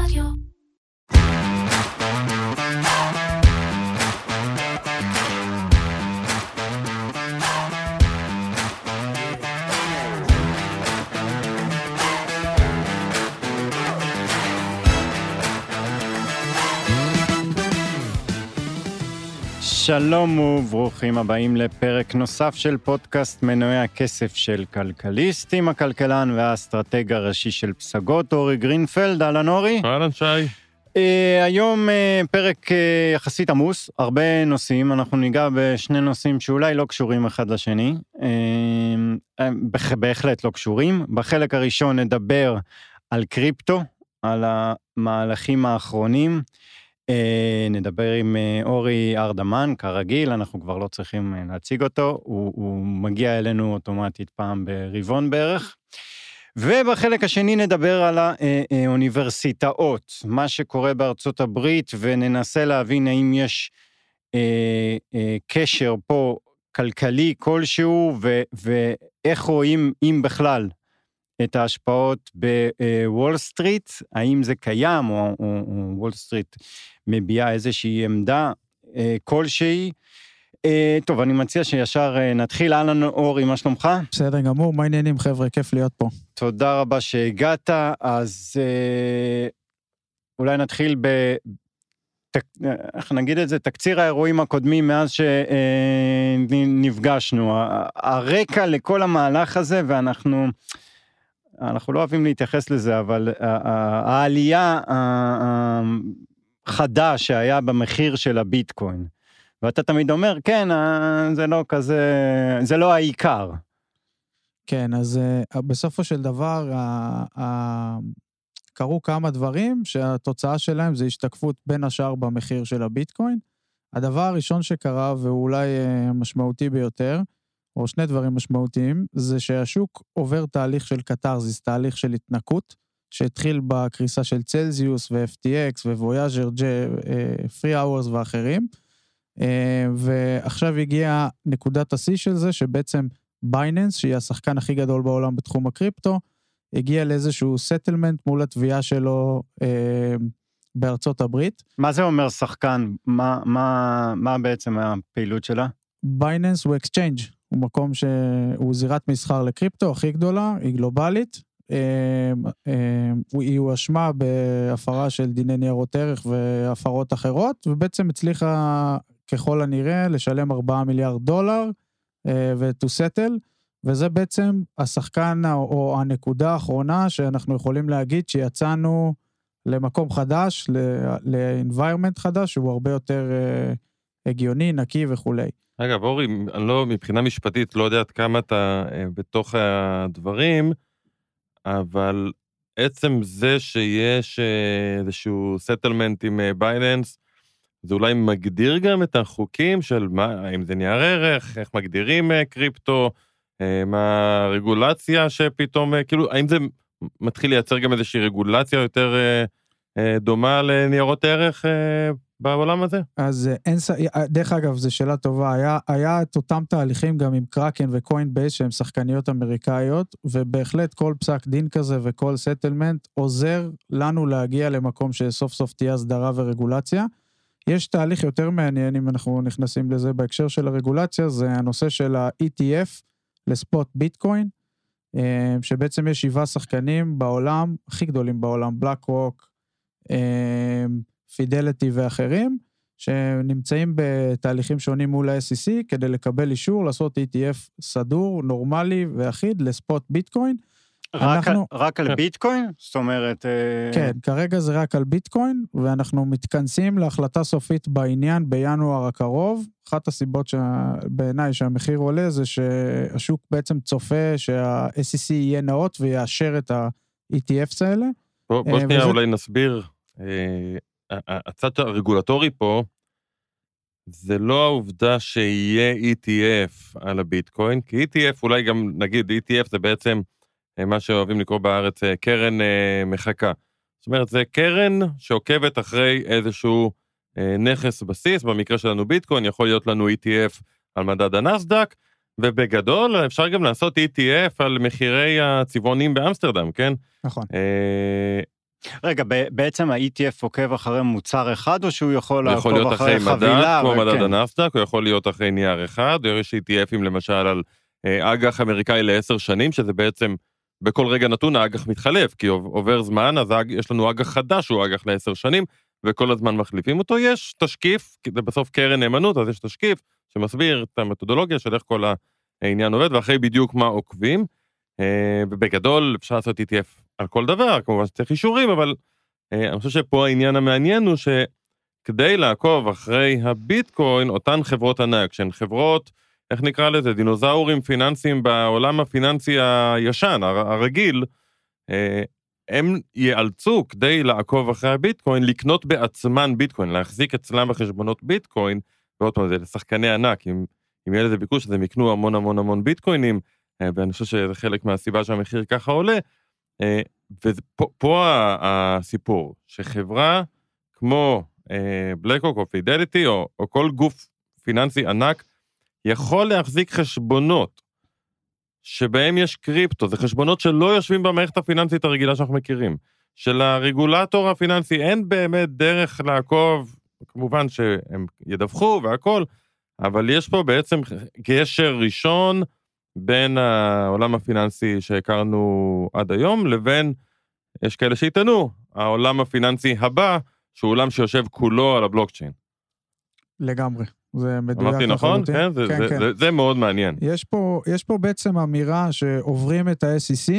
Radio. שלום וברוכים הבאים לפרק נוסף של פודקאסט מנועי הכסף של כלכליסט עם הכלכלן והאסטרטג הראשי של פסגות, אורי גרינפלד, אהלן אורי. אהלן שי. Uh, היום uh, פרק uh, יחסית עמוס, הרבה נושאים, אנחנו ניגע בשני נושאים שאולי לא קשורים אחד לשני, uh, uh, בהחלט לא קשורים. בחלק הראשון נדבר על קריפטו, על המהלכים האחרונים. אה, נדבר עם אה, אורי ארדמן, כרגיל, אנחנו כבר לא צריכים אה, להציג אותו, הוא, הוא מגיע אלינו אוטומטית פעם ברבעון בערך. ובחלק השני נדבר על האוניברסיטאות, מה שקורה בארצות הברית, וננסה להבין האם יש אה, אה, קשר פה כלכלי כלשהו, ו, ואיך רואים, אם בכלל, את ההשפעות בוול סטריט, האם זה קיים, או, או, או וול סטריט מביעה איזושהי עמדה אה, כלשהי. אה, טוב, אני מציע שישר אה, נתחיל. אהלן אורי, מה שלומך? בסדר גמור, מה העניינים חבר'ה? כיף להיות פה. תודה רבה שהגעת, אז אה, אולי נתחיל ב... תק, איך נגיד את זה? תקציר האירועים הקודמים מאז שנפגשנו. הרקע לכל המהלך הזה, ואנחנו... אנחנו לא אוהבים להתייחס לזה, אבל העלייה החדה שהיה במחיר של הביטקוין, ואתה תמיד אומר, כן, זה לא כזה, זה לא העיקר. כן, אז בסופו של דבר, קרו כמה דברים שהתוצאה שלהם זה השתקפות בין השאר במחיר של הביטקוין. הדבר הראשון שקרה, והוא אולי uh, משמעותי ביותר, או שני דברים משמעותיים, זה שהשוק עובר תהליך של קתרזיס, תהליך של התנקות, שהתחיל בקריסה של צלזיוס ו-FTX וויאז'ר, Three Arrows ואחרים, אה, ועכשיו הגיעה נקודת השיא של זה, שבעצם Binance, שהיא השחקן הכי גדול בעולם בתחום הקריפטו, הגיע לאיזשהו settlement מול התביעה שלו אה, בארצות הברית. מה זה אומר שחקן? מה, מה, מה בעצם הפעילות שלה? Binance הוא exchange, הוא מקום שהוא זירת מסחר לקריפטו הכי גדולה, היא גלובלית. אמ, אמ, היא הואשמה בהפרה של דיני ניירות ערך והפרות אחרות, ובעצם הצליחה ככל הנראה לשלם 4 מיליארד דולר אה, ו-to settle, וזה בעצם השחקן או הנקודה האחרונה שאנחנו יכולים להגיד שיצאנו למקום חדש, ל-environment חדש, שהוא הרבה יותר אה, הגיוני, נקי וכולי. אגב, אורי, אני לא, מבחינה משפטית, לא יודע עד כמה אתה אה, בתוך הדברים, אבל עצם זה שיש אה, איזשהו settlement עם Binance, אה, זה אולי מגדיר גם את החוקים של מה, האם זה נייר ערך, איך מגדירים קריפטו, מה הרגולציה שפתאום, כאילו, האם זה מתחיל לייצר גם איזושהי רגולציה יותר דומה לניירות ערך בעולם הזה? אז אה, אין, אה, דרך אגב, זו שאלה טובה. היה, היה את אותם תהליכים גם עם Kraken ו Coinbase, שהן שחקניות אמריקאיות, ובהחלט כל פסק דין כזה וכל settlement עוזר לנו להגיע למקום שסוף סוף תהיה הסדרה ורגולציה. יש תהליך יותר מעניין, אם אנחנו נכנסים לזה בהקשר של הרגולציה, זה הנושא של ה-ETF לספוט ביטקוין, אה, שבעצם יש שבעה שחקנים בעולם, הכי גדולים בעולם, בלק רוק, פידליטי ואחרים, שנמצאים בתהליכים שונים מול ה-SEC כדי לקבל אישור לעשות ETF סדור, נורמלי ואחיד לספוט ביטקוין. רק, אנחנו... רק על ביטקוין? זאת אומרת... אה, כן, כרגע זה רק על ביטקוין, ואנחנו מתכנסים להחלטה סופית בעניין בינואר הקרוב. אחת הסיבות שבעיניי שהמחיר עולה זה שהשוק בעצם צופה שה-SEC יהיה נאות ויאשר את ה-ETFs האלה. בוא, בוא אה, שנייה וזה... אולי נסביר. הצד הרגולטורי פה, זה לא העובדה שיהיה ETF על הביטקוין, כי ETF אולי גם נגיד ETF זה בעצם אה, מה שאוהבים לקרוא בארץ אה, קרן אה, מחכה. זאת אומרת, זה קרן שעוקבת אחרי איזשהו נכס בסיס, במקרה שלנו ביטקוין, יכול להיות לנו ETF על מדד הנסדק, ובגדול אפשר גם לעשות ETF על מחירי הצבעונים באמסטרדם, כן? נכון. רגע, בעצם ה-ETF עוקב אחרי מוצר אחד, או שהוא יכול הוא יכול לעקוב להיות אחרי אחרי מדד, חבילה? כמו מדד וכן. הנסדק, הוא יכול להיות אחרי נייר אחד, או יש ETFים למשל על אה, אג"ח אמריקאי לעשר שנים, שזה בעצם בכל רגע נתון האג"ח מתחלף, כי עוב- עובר זמן, אז יש לנו אג"ח חדש שהוא אג"ח לעשר שנים, וכל הזמן מחליפים אותו. יש תשקיף, זה בסוף קרן נאמנות, אז יש תשקיף שמסביר את המתודולוגיה של איך כל העניין עובד, ואחרי בדיוק מה עוקבים. אה, ובגדול אפשר לעשות ETF על כל דבר, כמובן שצריך אישורים, אבל אה, אני חושב שפה העניין המעניין הוא שכדי לעקוב אחרי הביטקוין, אותן חברות ענק, שהן חברות, איך נקרא לזה, דינוזאורים פיננסיים בעולם הפיננסי הישן, הר- הרגיל, אה, הם ייאלצו, כדי לעקוב אחרי הביטקוין, לקנות בעצמן ביטקוין, להחזיק אצלם בחשבונות ביטקוין, ועוד פעם, זה לשחקני ענק, אם, אם יהיה לזה ביקוש, אז הם יקנו המון המון המון ביטקוינים, אה, ואני חושב שזה חלק מהסיבה שהמחיר ככה עולה. אה, ופה הסיפור, שחברה כמו בלקוק או פידליטי, או, או כל גוף פיננסי ענק, יכול להחזיק חשבונות שבהם יש קריפטו, זה חשבונות שלא יושבים במערכת הפיננסית הרגילה שאנחנו מכירים. של הרגולטור הפיננסי אין באמת דרך לעקוב, כמובן שהם ידווחו והכול, אבל יש פה בעצם גשר ראשון בין העולם הפיננסי שהכרנו עד היום לבין, יש כאלה שיטענו, העולם הפיננסי הבא, שהוא עולם שיושב כולו על הבלוקצ'יין. לגמרי. זה מדויק אמרתי נכון? לחלוטין. כן, זה, כן, זה, כן. זה, זה מאוד מעניין. יש פה, יש פה בעצם אמירה שעוברים את ה-SEC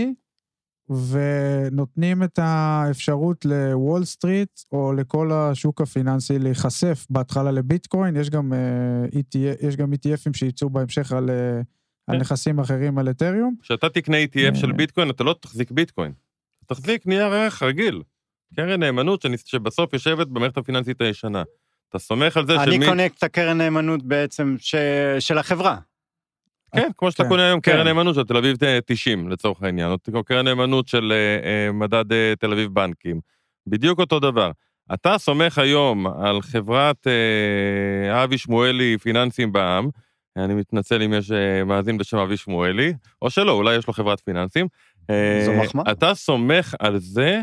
ונותנים את האפשרות לוול סטריט או לכל השוק הפיננסי להיחשף בהתחלה לביטקוין, יש גם, uh, ETF, יש גם ETFים שיצאו בהמשך על, uh, על כן. נכסים אחרים על אתריום. כשאתה תקנה ETF של אה. ביטקוין, אתה לא תחזיק ביטקוין. אתה תחזיק נייר ערך רגיל. קרן נאמנות שבסוף יושבת במערכת הפיננסית הישנה. אתה סומך על זה אני שמי... קונה את הקרן נאמנות בעצם ש... של החברה. כן, כמו שאתה כן, קונה היום כן. קרן נאמנות של תל אביב 90 לצורך העניין, או קרן נאמנות של אה, אה, מדד אה, תל אביב בנקים. בדיוק אותו דבר. אתה סומך היום על חברת אה, אבי שמואלי פיננסים בע"מ, אני מתנצל אם יש אה, מאזין בשם אבי שמואלי, או שלא, אולי יש לו חברת פיננסים. אה, זו מחמאה. אתה סומך על זה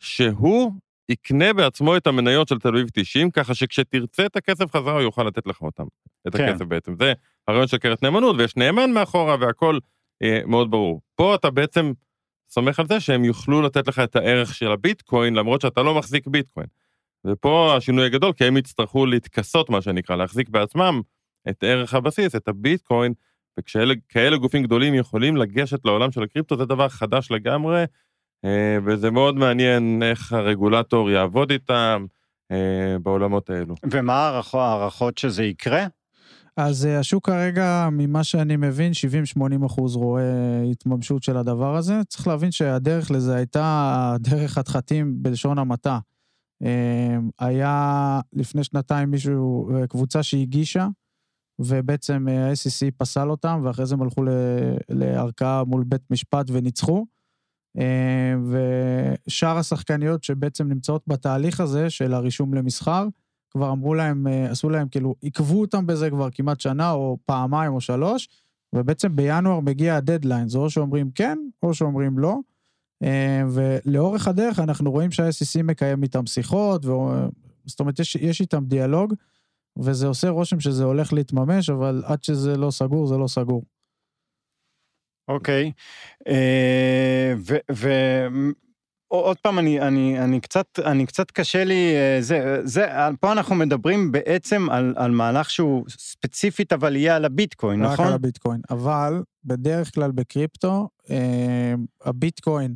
שהוא יקנה בעצמו את המניות של תל אביב 90, ככה שכשתרצה את הכסף חזרה הוא יוכל לתת לך אותם. את כן. הכסף בעצם. זה הרעיון של קרן נאמנות, ויש נאמן מאחורה והכל אה, מאוד ברור. פה אתה בעצם סומך על זה שהם יוכלו לתת לך את הערך של הביטקוין, למרות שאתה לא מחזיק ביטקוין. ופה השינוי הגדול, כי הם יצטרכו להתכסות, מה שנקרא, להחזיק בעצמם את ערך הבסיס, את הביטקוין, וכשכאלה גופים גדולים יכולים לגשת לעולם של הקריפטו, זה דבר חדש לגמרי, אה, וזה מאוד מעניין איך הרגולטור יעבוד איתם אה, בעולמות האלו. ומה ההערכו- ההערכות שזה יקרה? אז אה, השוק כרגע, ממה שאני מבין, 70-80 אחוז רואה התממשות של הדבר הזה. צריך להבין שהדרך לזה הייתה דרך חתחתים בלשון המעטה. היה לפני שנתיים מישהו, קבוצה שהגישה, ובעצם אה, ה-SEC פסל אותם, ואחרי זה הם הלכו לערכאה מול בית משפט וניצחו. אה, ושאר השחקניות שבעצם נמצאות בתהליך הזה של הרישום למסחר, כבר אמרו להם, אה, עשו להם, כאילו, עיכבו אותם בזה כבר כמעט שנה, או פעמיים או שלוש, ובעצם בינואר מגיע הדדליין, זה או שאומרים כן, או שאומרים לא. אה, ולאורך הדרך אנחנו רואים שה-SEC מקיים איתם שיחות, ו- זאת אומרת, יש, יש איתם דיאלוג, וזה עושה רושם שזה הולך להתממש, אבל עד שזה לא סגור, זה לא סגור. אוקיי. אה, ו... ו- עוד פעם, אני, אני, אני, קצת, אני קצת קשה לי, אה, זה, זה, פה אנחנו מדברים בעצם על, על מהלך שהוא ספציפית, אבל יהיה על הביטקוין, רק נכון? על הביטקוין. אבל בדרך כלל בקריפטו, אה, הביטקוין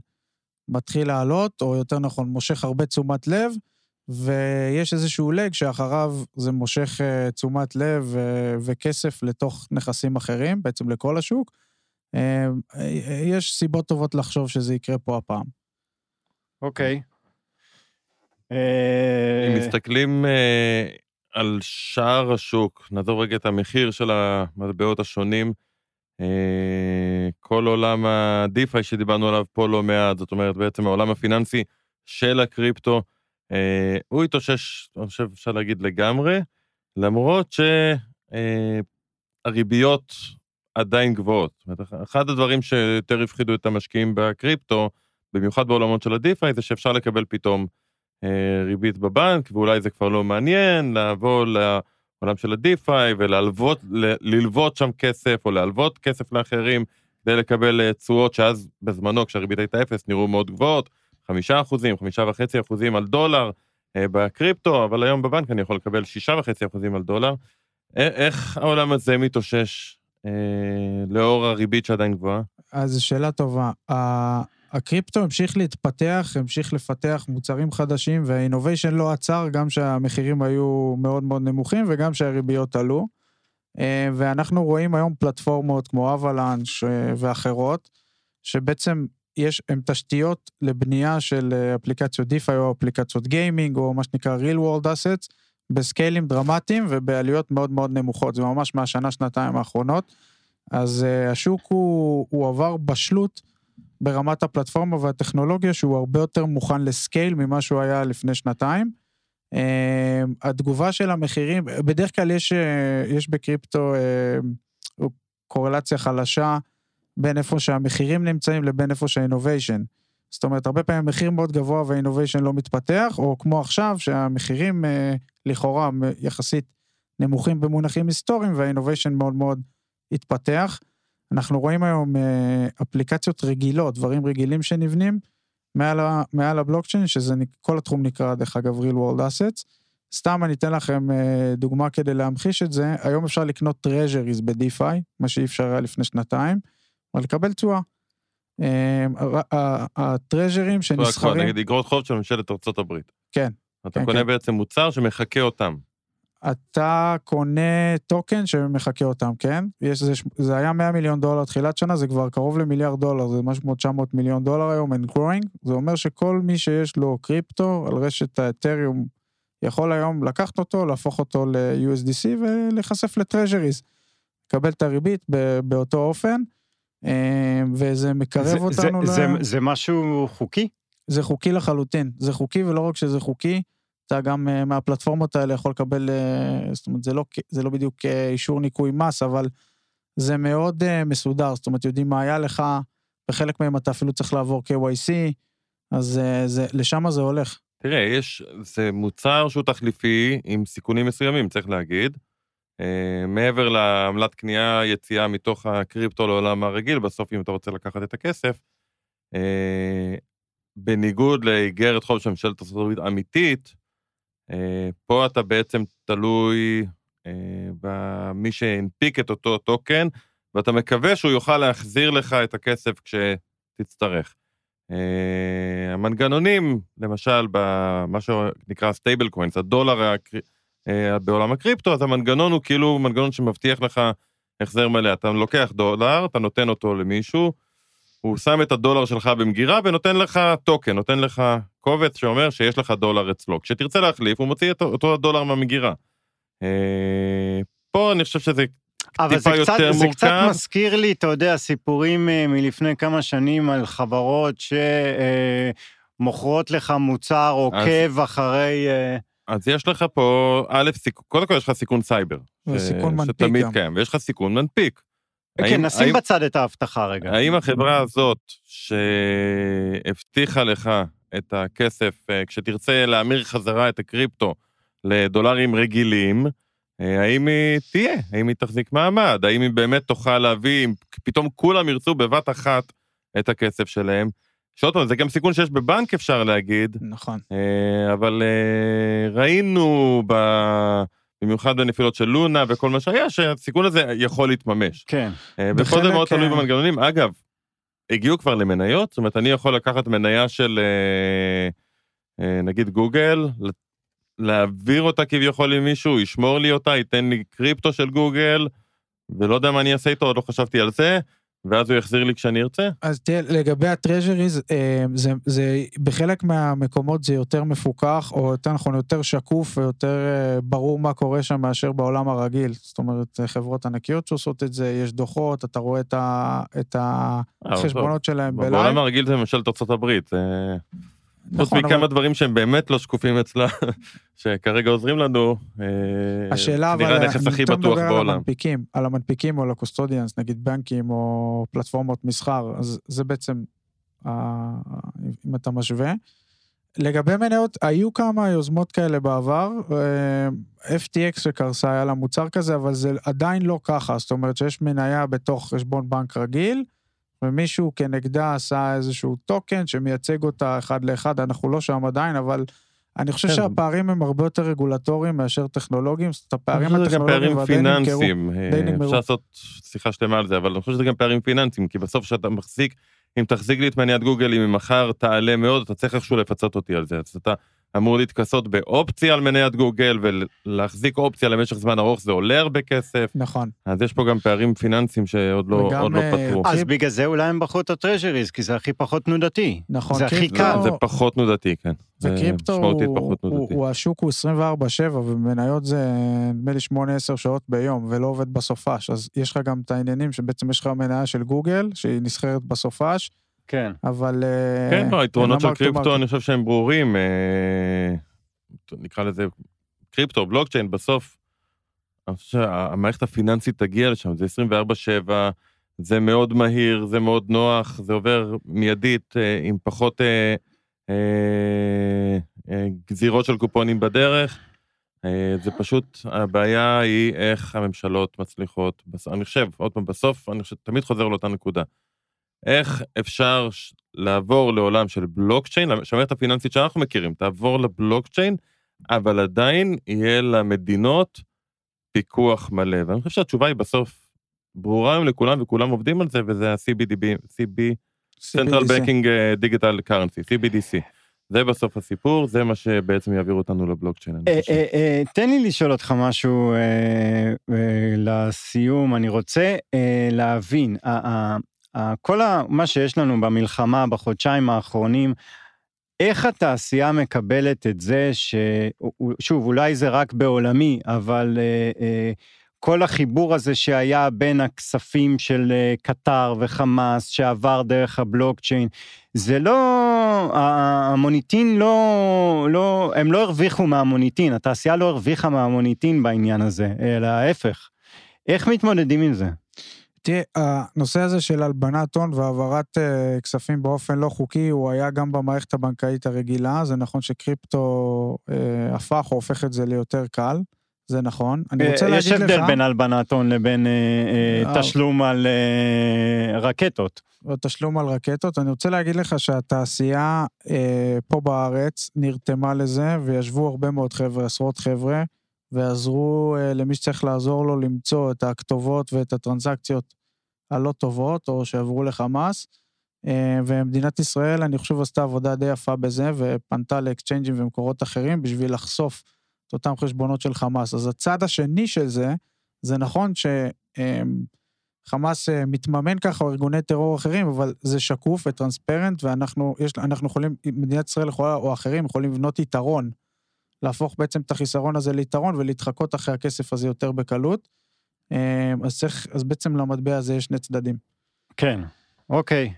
מתחיל לעלות, או יותר נכון, מושך הרבה תשומת לב, ויש איזשהו לג שאחריו זה מושך אה, תשומת לב אה, וכסף לתוך נכסים אחרים, בעצם לכל השוק. אה, יש סיבות טובות לחשוב שזה יקרה פה הפעם. אוקיי. אם אה, מסתכלים על שער השוק, נעזוב רגע את המחיר של המטבעות השונים, כל עולם ה-DeFi שדיברנו עליו פה לא מעט, זאת אומרת בעצם העולם הפיננסי של הקריפטו, אה, הוא התאושש, אני חושב אפשר להגיד לגמרי, למרות שהריביות עדיין גבוהות. אחד הדברים שיותר הפחידו את המשקיעים בקריפטו, במיוחד בעולמות של ה-DeFi, זה שאפשר לקבל פתאום אה, ריבית בבנק, ואולי זה כבר לא מעניין, לבוא לעולם של ה-DeFi וללוות, ללוות שם כסף, או להלוות כסף לאחרים, כדי לקבל אה, תשואות שאז בזמנו, כשהריבית הייתה אפס, נראו מאוד גבוהות, חמישה אחוזים, חמישה וחצי אחוזים על דולר אה, בקריפטו, אבל היום בבנק אני יכול לקבל שישה וחצי אחוזים על דולר. איך העולם הזה מתאושש אה, לאור הריבית שעדיין גבוהה? אז שאלה טובה. הקריפטו המשיך להתפתח, המשיך לפתח מוצרים חדשים, והאינוביישן לא עצר, גם שהמחירים היו מאוד מאוד נמוכים וגם שהריביות עלו. אה, ואנחנו רואים היום פלטפורמות כמו אבלאנש אה, ואחרות, שבעצם יש, הן תשתיות לבנייה של אה, אפליקציות דיפיי או אפליקציות גיימינג, או מה שנקרא real world assets, בסקיילים דרמטיים ובעלויות מאוד מאוד נמוכות. זה ממש מהשנה, שנתיים האחרונות. אז השוק הוא, הוא עבר בשלות ברמת הפלטפורמה והטכנולוגיה, שהוא הרבה יותר מוכן לסקייל ממה שהוא היה לפני שנתיים. Uh, התגובה של המחירים, בדרך כלל יש, uh, יש בקריפטו uh, קורלציה חלשה בין איפה שהמחירים נמצאים לבין איפה שהאינוביישן. זאת אומרת, הרבה פעמים מחיר מאוד גבוה והאינוביישן לא מתפתח, או כמו עכשיו, שהמחירים uh, לכאורה יחסית נמוכים במונחים היסטוריים והאינוביישן מאוד מאוד התפתח. אנחנו רואים היום אפליקציות רגילות, דברים רגילים שנבנים, מעל, מעל הבלוקצ'יין, שזה כל התחום נקרא, דרך אגב, real world assets. סתם אני אתן לכם אה, דוגמה כדי להמחיש את זה, היום אפשר לקנות טרז'ריז ב-DeFi, מה שאי אפשר היה לפני שנתיים, אבל לקבל תשואה. אה, הטרז'רים שנסחרים... נגיד אגרות חוב של ממשלת ארה"ב. כן. אתה כן, קונה כן. בעצם מוצר שמחקה אותם. אתה קונה טוקן שמחקה אותם, כן? יש, זה, זה היה 100 מיליון דולר תחילת שנה, זה כבר קרוב למיליארד דולר, זה משהו כמו 900 מיליון דולר היום, and growing. זה אומר שכל מי שיש לו קריפטו על רשת האתריום, יכול היום לקחת אותו, להפוך אותו ל-USDC ולהיחשף לטרז'ריז. לקבל את הריבית באותו אופן, וזה מקרב זה, אותנו זה, ל... זה, זה משהו חוקי? זה חוקי לחלוטין. זה חוקי, ולא רק שזה חוקי, אתה גם uh, מהפלטפורמות האלה יכול לקבל, uh, זאת אומרת, זה לא, זה לא בדיוק אישור ניקוי מס, אבל זה מאוד מסודר, זאת אומרת, יודעים מה היה לך, בחלק מהם אתה אפילו צריך לעבור KYC, אז זה, לשם זה הולך. תראה, יש, זה מוצר שהוא תחליפי עם סיכונים מסוימים, צריך להגיד. Uh, מעבר לעמלת קנייה, יציאה מתוך הקריפטו לעולם הרגיל, בסוף אם אתה רוצה לקחת את הכסף, uh, בניגוד לאיגרת חוב של ממשלת ארצות אמיתית, אה, פה אתה בעצם תלוי אה, במי שהנפיק את אותו טוקן, ואתה מקווה שהוא יוכל להחזיר לך את הכסף כשתצטרך. אה, המנגנונים, למשל, במה שנקרא stable coins, הדולר בעולם הקריפטו, אז המנגנון הוא כאילו מנגנון שמבטיח לך החזר מלא. אתה לוקח דולר, אתה נותן אותו למישהו, הוא שם את הדולר שלך במגירה ונותן לך טוקן, נותן לך קובץ שאומר שיש לך דולר אצלו. כשתרצה להחליף, הוא מוציא את אותו הדולר מהמגירה. אה, פה אני חושב שזה טיפה יותר קצת, מורכב. זה קצת מזכיר לי, אתה יודע, סיפורים אה, מלפני כמה שנים על חברות שמוכרות לך מוצר עוקב אז... אחרי... אה, אז יש לך פה, א', סיכון, קודם כל יש לך סיכון סייבר. סיכון מנפיק שתמיד קיים, ויש לך סיכון מנפיק. כן, האם, נשים האם, בצד את ההבטחה רגע. האם החברה הזאת שהבטיחה לך את הכסף, אה, כשתרצה להמיר חזרה את הקריפטו לדולרים רגילים, אה, האם היא תהיה? האם היא תחזיק מעמד? האם היא באמת תוכל להביא, אם פתאום כולם ירצו בבת אחת את הכסף שלהם? שעוד פעם, זה גם סיכון שיש בבנק, אפשר להגיד. נכון. אה, אבל ראינו ב... במיוחד בנפילות של לונה וכל מה שהיה, שהסיכון הזה יכול להתממש. כן. ופה זה מאוד תלוי במנגנונים. אגב, הגיעו כבר למניות, זאת אומרת, אני יכול לקחת מניה של אה, אה, נגיד גוגל, להעביר אותה כביכול למישהו, ישמור לי אותה, ייתן לי קריפטו של גוגל, ולא יודע מה אני אעשה איתו, עוד לא חשבתי על זה, ואז הוא יחזיר לי כשאני ארצה? אז תראה, לגבי הטרז'ריז, אה, זה, זה, בחלק מהמקומות זה יותר מפוקח, או יותר נכון, יותר שקוף ויותר אה, ברור מה קורה שם מאשר בעולם הרגיל. זאת אומרת, חברות ענקיות שעושות את זה, יש דוחות, אתה רואה את, ה, את החשבונות שלהם בלייב. בעולם הרגיל זה ממשלת ארצות הברית. חוץ נכון, מכמה אבל... דברים שהם באמת לא שקופים אצלה, שכרגע עוזרים לנו, אה, השאלה אבל, נראה הנכס הכי בטוח בעולם. על המנפיקים, על המנפיקים או על ה custodians, נגיד בנקים או פלטפורמות מסחר, אז זה בעצם ה- אם אתה משווה. לגבי מניות, היו כמה יוזמות כאלה בעבר, אה, FTX שקרסה, היה לה מוצר כזה, אבל זה עדיין לא ככה, זאת אומרת שיש מניה בתוך חשבון בנק רגיל, ומישהו כנגדה עשה איזשהו טוקן שמייצג אותה אחד לאחד, אנחנו לא שם עדיין, אבל אני חושב כן. שהפערים הם הרבה יותר רגולטוריים מאשר טכנולוגיים, זאת אומרת, הפערים גם הטכנולוגיים פערים עדיין נמכרו. פיננסיים. אה, די נגמרו. אפשר לעשות שיחה שלמה על זה, אבל אני חושב שזה גם פערים פיננסיים, כי בסוף כשאתה מחזיק, אם תחזיק לי את מניית גוגל, אם מחר תעלה מאוד, אתה צריך איכשהו לפצות אותי על זה. אז אתה אמור להתכסות באופציה על מניית גוגל, ולהחזיק אופציה למשך זמן ארוך זה עולה הרבה כסף. נכון. אז יש פה גם פערים פיננסיים שעוד לא, וגם, עוד לא אה, פתרו. אז בגלל זה אולי הם בחרו את הטרז'ריז, כי זה הכי פחות תנודתי. נכון, זה הכי קל. זה פחות תנודתי, כן. זה וקריפטו משמעותית הוא, הוא, תנודתי. הוא, השוק הוא 24/7 ומניות זה נדמה לי 8-10 שעות ביום ולא עובד בסופש, אז יש לך גם את העניינים שבעצם יש לך מניה של גוגל שהיא נסחרת בסופש, כן. אבל... אה, כן, לא, היתרונות של קריפטו. אני חושב שהם ברורים. אה, נקרא לזה קריפטו, בלוקצ'יין, בסוף, אני חושב שהמערכת הפיננסית תגיע לשם, זה 24/7, זה מאוד מהיר, זה מאוד נוח, זה עובר מיידית אה, עם פחות אה, אה, אה, גזירות של קופונים בדרך. אה, זה פשוט, הבעיה היא איך הממשלות מצליחות, אני חושב, עוד פעם, בסוף, אני חושב, תמיד חוזר לאותה נקודה. איך אפשר לעבור לעולם של בלוקצ'יין, שהמערכת הפיננסית שאנחנו מכירים, תעבור לבלוקצ'יין, אבל עדיין יהיה למדינות פיקוח מלא. ואני חושב שהתשובה היא בסוף ברורה היום לכולם, וכולם עובדים על זה, וזה ה-CBDB, CB, Central. Banking אה, Digital Currency, CBDC. זה בסוף הסיפור, זה מה שבעצם יעביר אותנו לבלוקצ'יין. אה. אה, תן לי לשאול אותך משהו לסיום. אני רוצה להבין, כל ה- מה שיש לנו במלחמה בחודשיים האחרונים, איך התעשייה מקבלת את זה ש... שוב, אולי זה רק בעולמי, אבל אה, אה, כל החיבור הזה שהיה בין הכספים של אה, קטר וחמאס, שעבר דרך הבלוקצ'יין, זה לא... המוניטין לא... לא... הם לא הרוויחו מהמוניטין, התעשייה לא הרוויחה מהמוניטין בעניין הזה, אלא ההפך. איך מתמודדים עם זה? תראה, הנושא הזה של הלבנת הון והעברת uh, כספים באופן לא חוקי, הוא היה גם במערכת הבנקאית הרגילה, זה נכון שקריפטו uh, הפך או הופך את זה ליותר קל, זה נכון. אני רוצה אה, להגיד יש לך... הבדל בין הלבנת הון לבין אה, אה, אה. תשלום על אה, רקטות. תשלום על רקטות. אני רוצה להגיד לך שהתעשייה אה, פה בארץ נרתמה לזה, וישבו הרבה מאוד חבר'ה, עשרות חבר'ה, ועזרו אה, למי שצריך לעזור לו למצוא את הכתובות ואת הטרנזקציות הלא טובות, או שעברו לחמאס. אה, ומדינת ישראל, אני חושב, עשתה עבודה די יפה בזה, ופנתה לאקסצ'יינג'ים ומקורות אחרים בשביל לחשוף את אותם חשבונות של חמאס. אז הצד השני של זה, זה נכון ש... אה, אה, מתממן ככה, או ארגוני טרור אחרים, אבל זה שקוף וטרנספרנט, ואנחנו יש, יכולים, מדינת ישראל יכולה, או אחרים יכולים לבנות יתרון, להפוך בעצם את החיסרון הזה ליתרון ולהתחקות אחרי הכסף הזה יותר בקלות. אה, אז צריך, אז בעצם למטבע הזה יש שני צדדים. כן, אוקיי.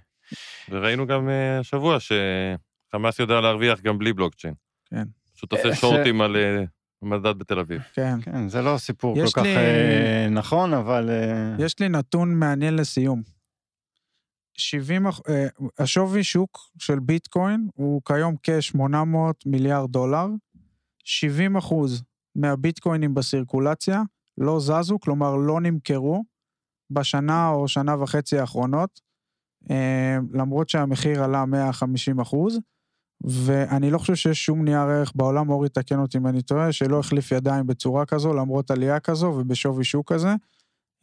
וראינו גם אה, השבוע שחמאס יודע להרוויח גם בלי בלוקצ'יין. כן. פשוט עושה שורטים על אה, מדד בתל אביב. כן. כן, זה לא סיפור כל כך לי- אה, נכון, אבל... יש לי נתון מעניין לסיום. 70, אח- אה, השווי שוק של ביטקוין הוא כיום כ-800 מיליארד דולר. 70 אחוז מהביטקוינים בסירקולציה לא זזו, כלומר לא נמכרו בשנה או שנה וחצי האחרונות, אה, למרות שהמחיר עלה 150 אחוז. ואני לא חושב שיש שום נייר ערך בעולם, אורי תקן אותי אם אני טועה, שלא החליף ידיים בצורה כזו, למרות עלייה כזו ובשווי שוק כזה.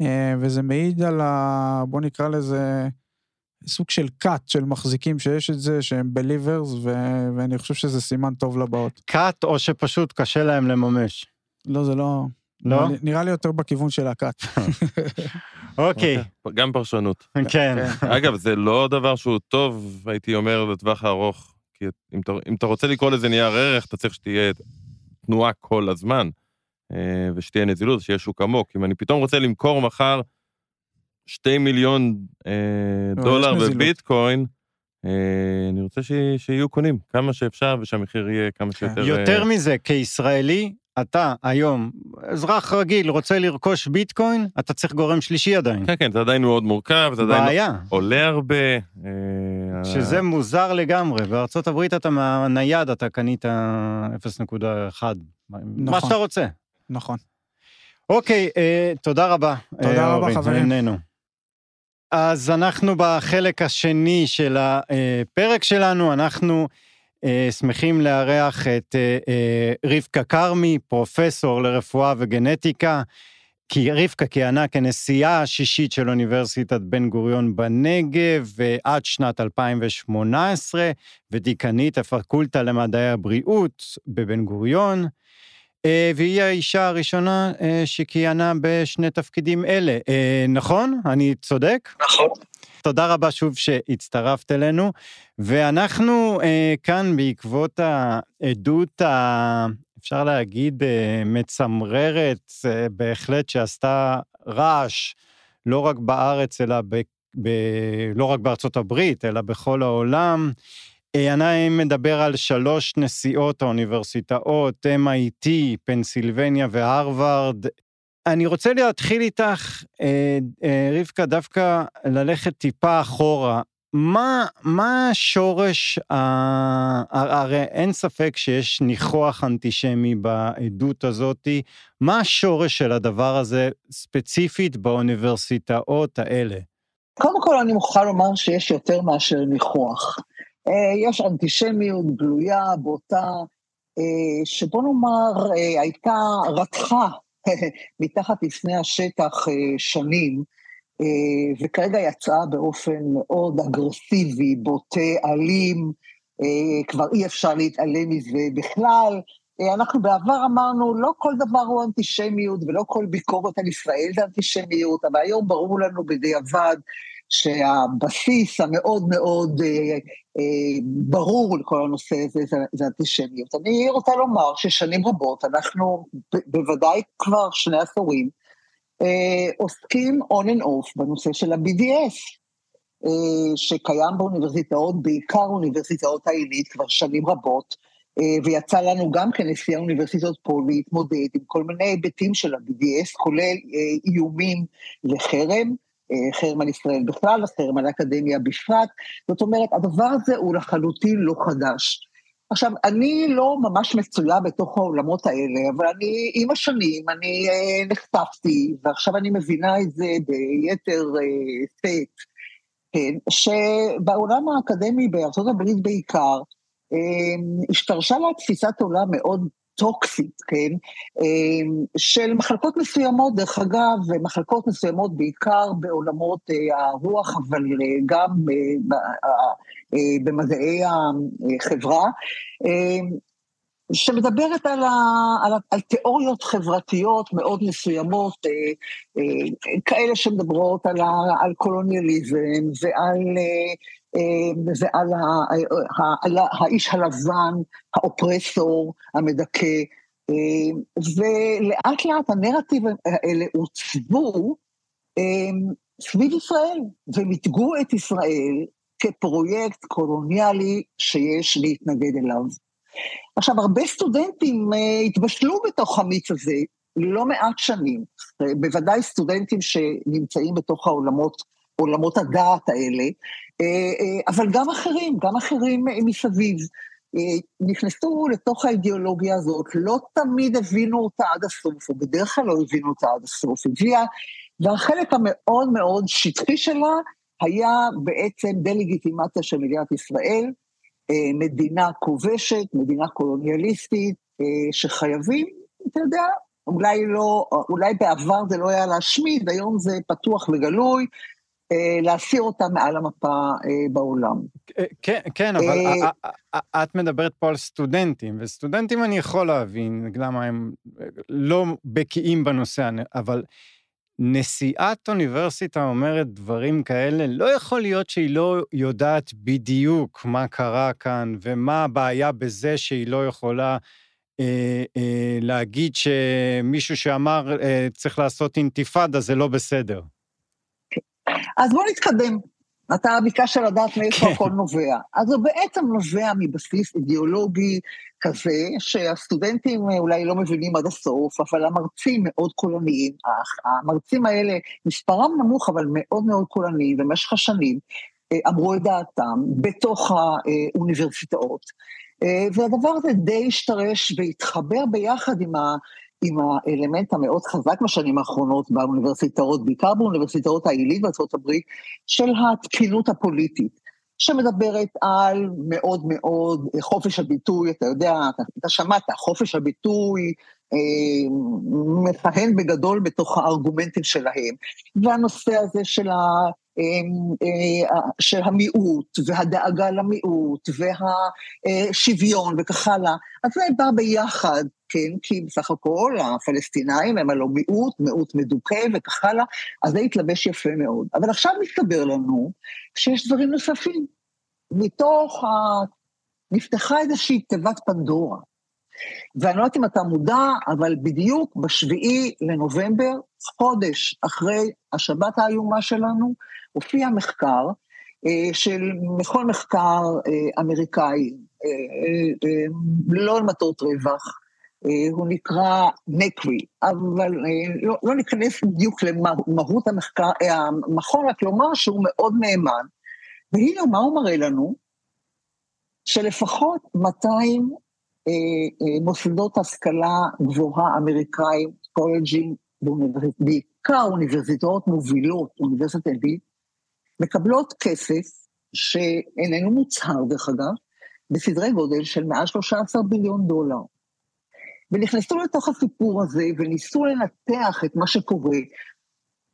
אה, וזה מעיד על ה... בוא נקרא לזה סוג של cut של מחזיקים שיש את זה, שהם בליברס, ו... ואני חושב שזה סימן טוב לבאות. קאט או שפשוט קשה להם לממש. לא, זה לא... לא? נראה לי- יותר בכיוון של ה-cut. אוקיי, גם פרשנות. כן. אגב, זה לא דבר שהוא טוב, הייתי אומר, לטווח הארוך. כי אם אתה, אם אתה רוצה לקרוא לזה נייר ערך, אתה צריך שתהיה תנועה כל הזמן, אה, ושתהיה נזילות, שיהיה שוק עמוק. אם אני פתאום רוצה למכור מחר שתי מיליון אה, לא, דולר. בביטקוין, אה, אני רוצה שיהיו קונים כמה שאפשר, ושהמחיר יהיה כמה כן. שיותר... יותר מזה, כישראלי, אתה היום, אזרח רגיל, רוצה לרכוש ביטקוין, אתה צריך גורם שלישי עדיין. כן, כן, זה עדיין מאוד מורכב, זה עדיין בעיה. עולה הרבה, אה, שזה מוזר לגמרי, בארצות הברית אתה מהנייד, אתה קנית 0.1, מה נכון. שאתה רוצה. נכון. אוקיי, אה, תודה רבה. תודה אה, רבה, אורי, חברים. נהנינו. אז אנחנו בחלק השני של הפרק שלנו, אנחנו אה, שמחים לארח את אה, אה, רבקה כרמי, פרופסור לרפואה וגנטיקה, כי רבקה כיהנה כנשיאה השישית של אוניברסיטת בן גוריון בנגב עד שנת 2018, ודיקנית הפקולטה למדעי הבריאות בבן גוריון. אה, והיא האישה הראשונה אה, שכיהנה בשני תפקידים אלה. אה, נכון? אני צודק? נכון. תודה רבה שוב שהצטרפת אלינו, ואנחנו אה, כאן בעקבות העדות, ה, אפשר להגיד, אה, מצמררת אה, בהחלט, שעשתה רעש, לא רק בארץ, אלא ב, ב, לא רק בארצות הברית, אלא בכל העולם. אה, אני מדבר על שלוש נשיאות האוניברסיטאות, MIT, פנסילבניה והרווארד. אני רוצה להתחיל איתך, אה, אה, רבקה, דווקא ללכת טיפה אחורה. מה, מה השורש, ה... הרי אין ספק שיש ניחוח אנטישמי בעדות הזאתי, מה השורש של הדבר הזה ספציפית באוניברסיטאות האלה? קודם כל אני מוכרחה לומר שיש יותר מאשר ניחוח. אה, יש אנטישמיות גלויה, בוטה, אה, שבוא נאמר, אה, הייתה, רתחה מתחת לפני השטח שנים, וכרגע יצאה באופן מאוד אגרסיבי, בוטה, אלים, כבר אי אפשר להתעלם מזה בכלל. אנחנו בעבר אמרנו, לא כל דבר הוא אנטישמיות ולא כל ביקורת על ישראל זה אנטישמיות, אבל היום ברור לנו בדיעבד שהבסיס המאוד מאוד אה, אה, ברור לכל הנושא הזה זה, זה אנטישמיות. אני רוצה לומר ששנים רבות, אנחנו בוודאי כבר שני עשורים, אה, עוסקים on and off בנושא של ה-BDS, אה, שקיים באוניברסיטאות, בעיקר אוניברסיטאות העילית כבר שנים רבות, אה, ויצא לנו גם כנשיא האוניברסיטאות פה להתמודד עם כל מיני היבטים של ה-BDS, כולל אה, איומים לחרם. אה, חרם על ישראל בכלל, חרם על האקדמיה בפרט. זאת אומרת, הדבר הזה הוא לחלוטין לא חדש. עכשיו, אני לא ממש מצויה בתוך העולמות האלה, אבל אני, עם השנים, אני אה, נחשפתי, ועכשיו אני מבינה את זה ביתר אה, סט, כן, שבעולם האקדמי הברית בעיקר, אה, השתרשה לה תפיסת עולם מאוד טוקסית, כן, אמ, של מחלקות מסוימות, דרך אגב, מחלקות מסוימות בעיקר בעולמות אה, הרוח, אבל אה, גם אה, במדעי החברה, אמ, שמדברת על, ה, על, על תיאוריות חברתיות מאוד מסוימות, אה, אה, כאלה שמדברות על, ה, על קולוניאליזם ועל, אה, ועל ה, ה, על האיש הלבן, האופרסור, המדכא, אה, ולאט לאט הנרטיב האלה עוצבו אה, סביב ישראל, ומיתגו את ישראל כפרויקט קולוניאלי שיש להתנגד אליו. עכשיו, הרבה סטודנטים התבשלו בתוך המיץ הזה לא מעט שנים, בוודאי סטודנטים שנמצאים בתוך העולמות, עולמות הדעת האלה, אבל גם אחרים, גם אחרים מסביב. נכנסו לתוך האידיאולוגיה הזאת, לא תמיד הבינו אותה עד הסוף, או בדרך כלל לא הבינו אותה עד הסוף, הביאה, והחלק המאוד מאוד שטחי שלה היה בעצם דה-לגיטימציה של מדינת ישראל, אה, מדינה כובשת, מדינה קולוניאליסטית, אה, שחייבים, אתה יודע, אולי לא, אולי בעבר זה לא היה להשמיד, היום זה פתוח וגלוי, אה, להסיר אותה מעל המפה בעולם. כן, כן, אבל את מדברת פה על סטודנטים, וסטודנטים אני יכול להבין למה הם לא בקיאים בנושא, אבל נשיאת אוניברסיטה אומרת דברים כאלה, לא יכול להיות שהיא לא יודעת בדיוק מה קרה כאן ומה הבעיה בזה שהיא לא יכולה אה, אה, להגיד שמישהו שאמר אה, צריך לעשות אינתיפאדה זה לא בסדר. אז בואו נתקדם. אתה ביקשת לדעת מאיפה כן. הכל נובע. אז זה בעצם נובע מבסיס אידיאולוגי כזה, שהסטודנטים אולי לא מבינים עד הסוף, אבל המרצים מאוד קולניים. המרצים האלה, מספרם נמוך, אבל מאוד מאוד קולניים במשך השנים, אמרו את דעתם בתוך האוניברסיטאות, והדבר הזה די השתרש והתחבר ביחד עם ה... עם האלמנט המאוד חזק בשנים האחרונות באוניברסיטאות, בעיקר באוניברסיטאות העילית בארצות הברית, של התקינות הפוליטית, שמדברת על מאוד מאוד חופש הביטוי, אתה יודע, אתה, אתה שמעת, חופש הביטוי אה, מכהן בגדול בתוך הארגומנטים שלהם, והנושא הזה של ה... אה, אה, של המיעוט והדאגה למיעוט והשוויון וכך הלאה, אז זה בא ביחד, כן, כי בסך הכל הפלסטינאים הם הלא מיעוט, מיעוט מדוכא וכך הלאה, אז זה התלבש יפה מאוד. אבל עכשיו מסתבר לנו שיש דברים נוספים. מתוך ה... נפתחה איזושהי תיבת פנדורה. ואני לא יודעת אם אתה מודע, אבל בדיוק בשביעי לנובמבר, חודש אחרי השבת האיומה שלנו, הופיע מחקר אה, של מכון מחקר אה, אמריקאי, אה, לא למטרות רווח, הוא נקרא נקרי, אבל לא, לא ניכנס בדיוק למהות המחקר, המכון, רק לומר שהוא מאוד נאמן. והנה מה הוא מראה לנו? שלפחות 200 מוסדות השכלה גבוהה אמריקאים, קולג'ים, בעיקר אוניברסיטאות מובילות, אוניברסיטת אלבית, מקבלות כסף, שאיננו מוצהר דרך אגב, בסדרי גודל של מעל 13 ביליון דולר. ונכנסו לתוך הסיפור הזה וניסו לנתח את מה שקורה.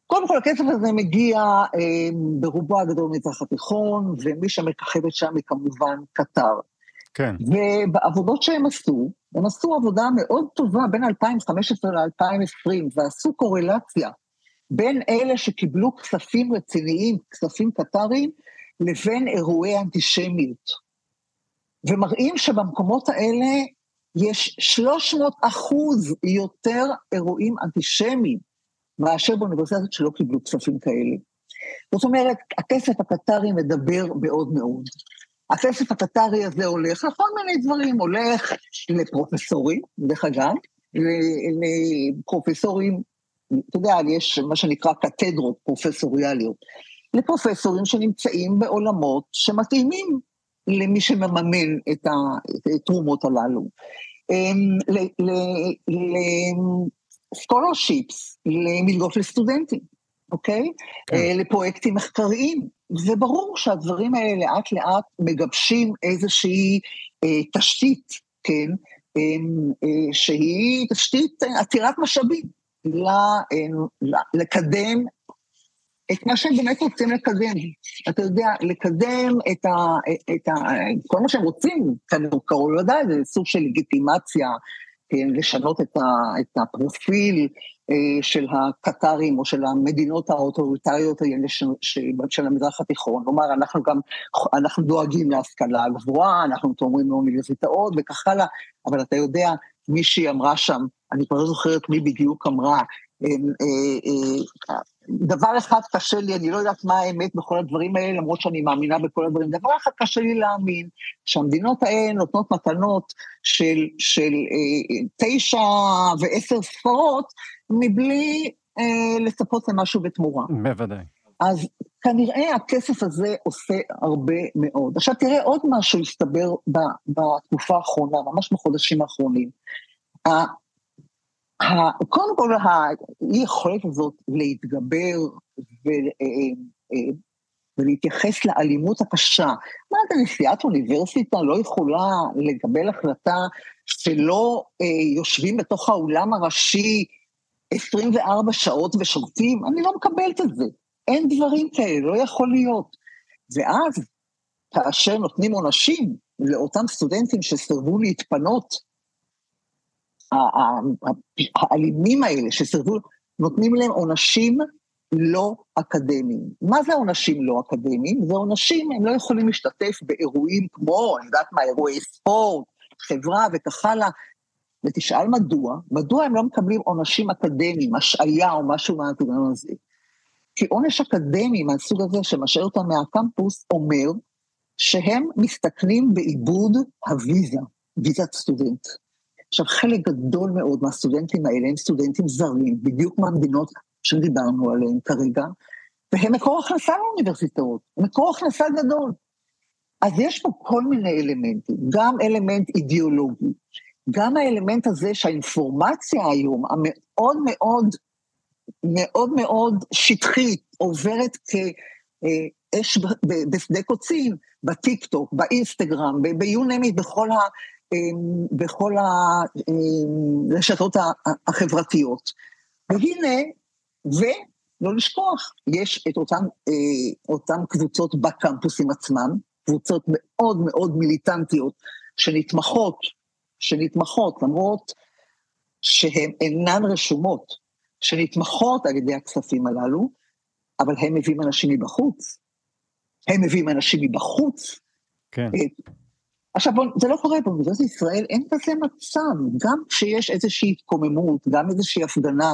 קודם כל, הכסף הזה מגיע אה, ברובו הגדול מזרח התיכון, ומי שמככבת שם היא כמובן קטר. כן. ובעבודות שהם עשו, הם עשו עבודה מאוד טובה בין 2015 ל-2020, ועשו קורלציה בין אלה שקיבלו כספים רציניים, כספים קטריים, לבין אירועי אנטישמיות. ומראים שבמקומות האלה יש 300 אחוז יותר אירועים אנטישמיים מאשר באוניברסיטות שלא קיבלו כספים כאלה. זאת אומרת, הכסף הקטרי מדבר מאוד מאוד. הכסף הקטרי הזה הולך לכל מיני דברים, הולך לפרופסורים, דרך אגב, לפרופסורים אתה יודע, יש מה שנקרא קתדרות פרופסוריאליות, לפרופסורים שנמצאים בעולמות שמתאימים למי שמממן את התרומות הללו. לסקולרשיפס, למלגות לסטודנטים, אוקיי? כן. אה, לפרויקטים מחקריים. וברור שהדברים האלה לאט לאט מגבשים איזושהי אה, תשתית, כן? אה, שהיא תשתית עתירת משאבים. לקדם את מה שהם באמת רוצים לקדם. אתה יודע, לקדם את, ה, את ה, כל מה שהם רוצים, קרוב לוודאי, זה סוג של לגיטימציה, כן, לשנות את, ה, את הפרופיל אה, של הקטרים או של המדינות האוטוריטריות האלה של, של, המזרח התיכון. כלומר, אנחנו גם, אנחנו דואגים להשכלה הגבוהה, אנחנו תומרים לאוניברסיטאות וכך הלאה, אבל אתה יודע, מישהי אמרה שם, אני כבר לא זוכרת מי בדיוק אמרה, אה, אה, דבר אחד קשה לי, אני לא יודעת מה האמת בכל הדברים האלה, למרות שאני מאמינה בכל הדברים, דבר אחד קשה לי להאמין, שהמדינות האלה נותנות מתנות של, של אה, תשע ועשר ספרות, מבלי אה, לצפות למשהו בתמורה. בוודאי. אז כנראה הכסף הזה עושה הרבה מאוד. עכשיו תראה עוד משהו הסתבר בתקופה האחרונה, ממש בחודשים האחרונים. קודם כל, האי-יכולת הזאת להתגבר ו, אה, אה, ולהתייחס לאלימות הקשה. מה אתה, נשיאת אוניברסיטה לא יכולה לקבל החלטה שלא אה, יושבים בתוך האולם הראשי 24 שעות ושובתים? אני לא מקבלת את זה. אין דברים כאלה, לא יכול להיות. ואז, כאשר נותנים עונשים לאותם סטודנטים שסירבו להתפנות, האלימים האלה שסירבו, נותנים להם עונשים לא אקדמיים. מה זה עונשים לא אקדמיים? זה עונשים, הם לא יכולים להשתתף באירועים כמו, אני יודעת מה, אירועי ספורט, חברה וכך הלאה. ותשאל מדוע, מדוע הם לא מקבלים עונשים אקדמיים, השעיה או משהו מהדברים הזה. כי עונש אקדמי מהסוג הזה שמשאיר אותם מהקמפוס אומר שהם מסתכנים בעיבוד הוויזה, ויזת סטודנט. עכשיו, חלק גדול מאוד מהסטודנטים האלה הם סטודנטים זרים, בדיוק מהמדינות שדיברנו עליהן כרגע, והם מקור הכנסה לאוניברסיטאות, מקור הכנסה גדול. אז יש פה כל מיני אלמנטים, גם אלמנט אידיאולוגי, גם האלמנט הזה שהאינפורמציה היום, המאוד מאוד, מאוד מאוד שטחית, עוברת כאש בשדה קוצים, בטיק טוק, באינסטגרם, ביונמי, בכל, ה, אמ, בכל הרשתות החברתיות. והנה, ולא לשכוח, יש את אותן, אה, אותן קבוצות בקמפוסים עצמם, קבוצות מאוד מאוד מיליטנטיות, שנתמכות, שנתמכות, למרות שהן אינן רשומות, שנתמכות על ידי הכספים הללו, אבל הם מביאים אנשים מבחוץ. הם מביאים אנשים מבחוץ. כן. עכשיו, בוא, זה לא קורה באוניברסיטת ישראל, אין כזה מצב. גם כשיש איזושהי התקוממות, גם איזושהי הפגנה,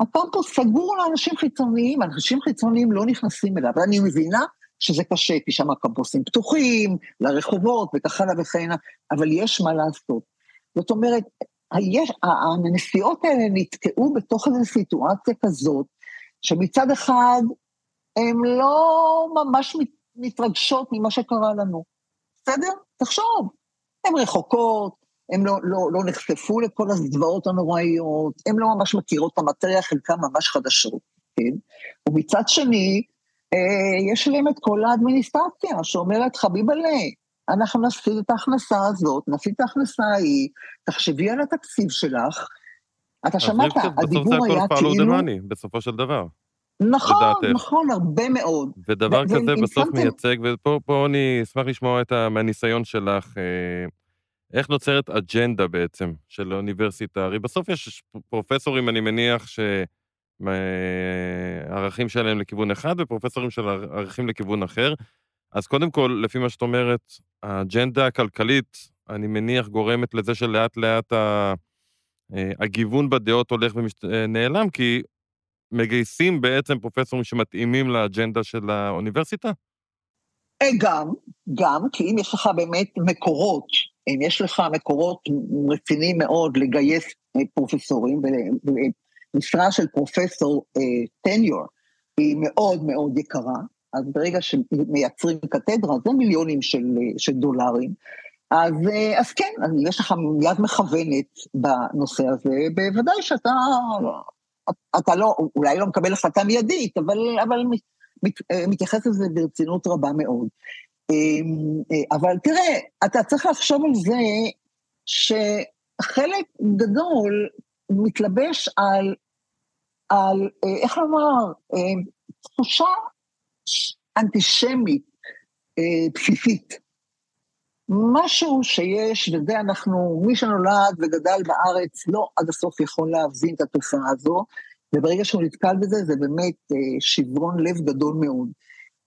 הקמפוס סגור לאנשים חיצוניים, אנשים חיצוניים לא נכנסים אליו. ואני מבינה שזה קשה, כי שם הקמפוסים פתוחים, לרחובות וכך הלאה וכן הלאה, אבל יש מה לעשות. זאת אומרת, היש, הנסיעות האלה נתקעו בתוך איזו סיטואציה כזאת, שמצד אחד הן לא ממש מתרגשות ממה שקרה לנו. בסדר? תחשוב, הן רחוקות, הן לא, לא, לא נחשפו לכל הזוועות הנוראיות, הן לא ממש מכירות את המטריה, חלקן ממש חדשות, כן? ומצד שני, אה, יש להם את כל האדמיניסטרציה שאומרת, חביבלה, אנחנו נפסיד את ההכנסה הזאת, נפסיד את ההכנסה ההיא, תחשבי על התקציב שלך. אתה שמעת, הדיבור היה כאילו... בסופו של דבר. נכון, לדעתך. נכון, הרבה מאוד. ודבר ו- כזה בסוף שמתם... מייצג, ופה אני אשמח לשמוע את ה, מהניסיון שלך, אה, איך נוצרת אג'נדה בעצם של האוניברסיטה? הרי בסוף יש פרופסורים, אני מניח, שהערכים שלהם לכיוון אחד, ופרופסורים של ערכים לכיוון אחר. אז קודם כל, לפי מה שאת אומרת, האג'נדה הכלכלית, אני מניח, גורמת לזה שלאט לאט ה... אה, הגיוון בדעות הולך ונעלם, אה, כי מגייסים בעצם פרופסורים שמתאימים לאג'נדה של האוניברסיטה? אה, גם, גם, כי אם יש לך באמת מקורות, אם יש לך מקורות רציניים מאוד לגייס אה, פרופסורים, ומשרה של פרופסור טניור היא מאוד מאוד יקרה, אז ברגע שמייצרים קתדרה, זה מיליונים של, של דולרים. אז, אז כן, יש לך יד מכוונת בנושא הזה, בוודאי שאתה אתה לא, אולי לא מקבל החלטה מיידית, אבל, אבל מת, אה, מתייחס לזה ברצינות רבה מאוד. אמ, אה, אבל תראה, אתה צריך לחשוב על זה שחלק גדול מתלבש על, על אה, איך לומר, תחושה אנטישמית בסיסית. משהו שיש, וזה אנחנו, מי שנולד וגדל בארץ לא עד הסוף יכול להבין את התופעה הזו, וברגע שהוא נתקל בזה, זה באמת אה, שברון לב גדול מאוד.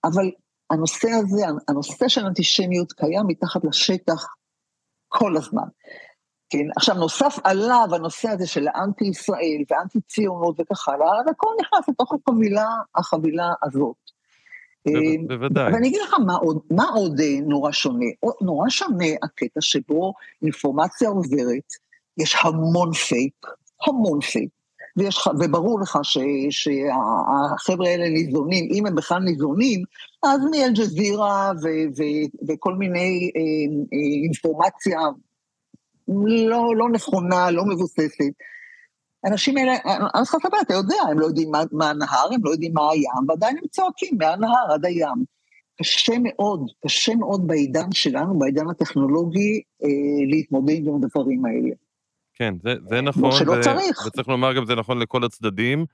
אבל הנושא הזה, הנושא של אנטישמיות קיים מתחת לשטח כל הזמן. כן, עכשיו נוסף עליו הנושא הזה של האנטי ישראל ואנטי ציונות וכך הלאה, הכל נכנס לתוך החבילה, החבילה הזאת. אמ, בוודאי. ואני אגיד לך מה עוד, מה עוד אה, נורא שונה. נורא שונה הקטע שבו אינפורמציה עוברת, יש המון פייק, המון פייק, ויש, וברור לך ש, שהחבר'ה האלה ניזונים, אם הם בכלל ניזונים, אז מאל-ג'זירה וכל מיני אה, אה, אינפורמציה לא, לא נכונה, לא מבוססת. האנשים האלה, אני צריכה לספר, אתה יודע, הם לא יודעים מה, מה הנהר, הם לא יודעים מה הים, ועדיין הם צועקים מהנהר עד הים. קשה מאוד, קשה מאוד בעידן שלנו, בעידן הטכנולוגי, אה, להתמודד עם הדברים האלה. כן, זה, זה נכון. שלא ו- צריך. וצריך לומר גם, זה נכון לכל הצדדים.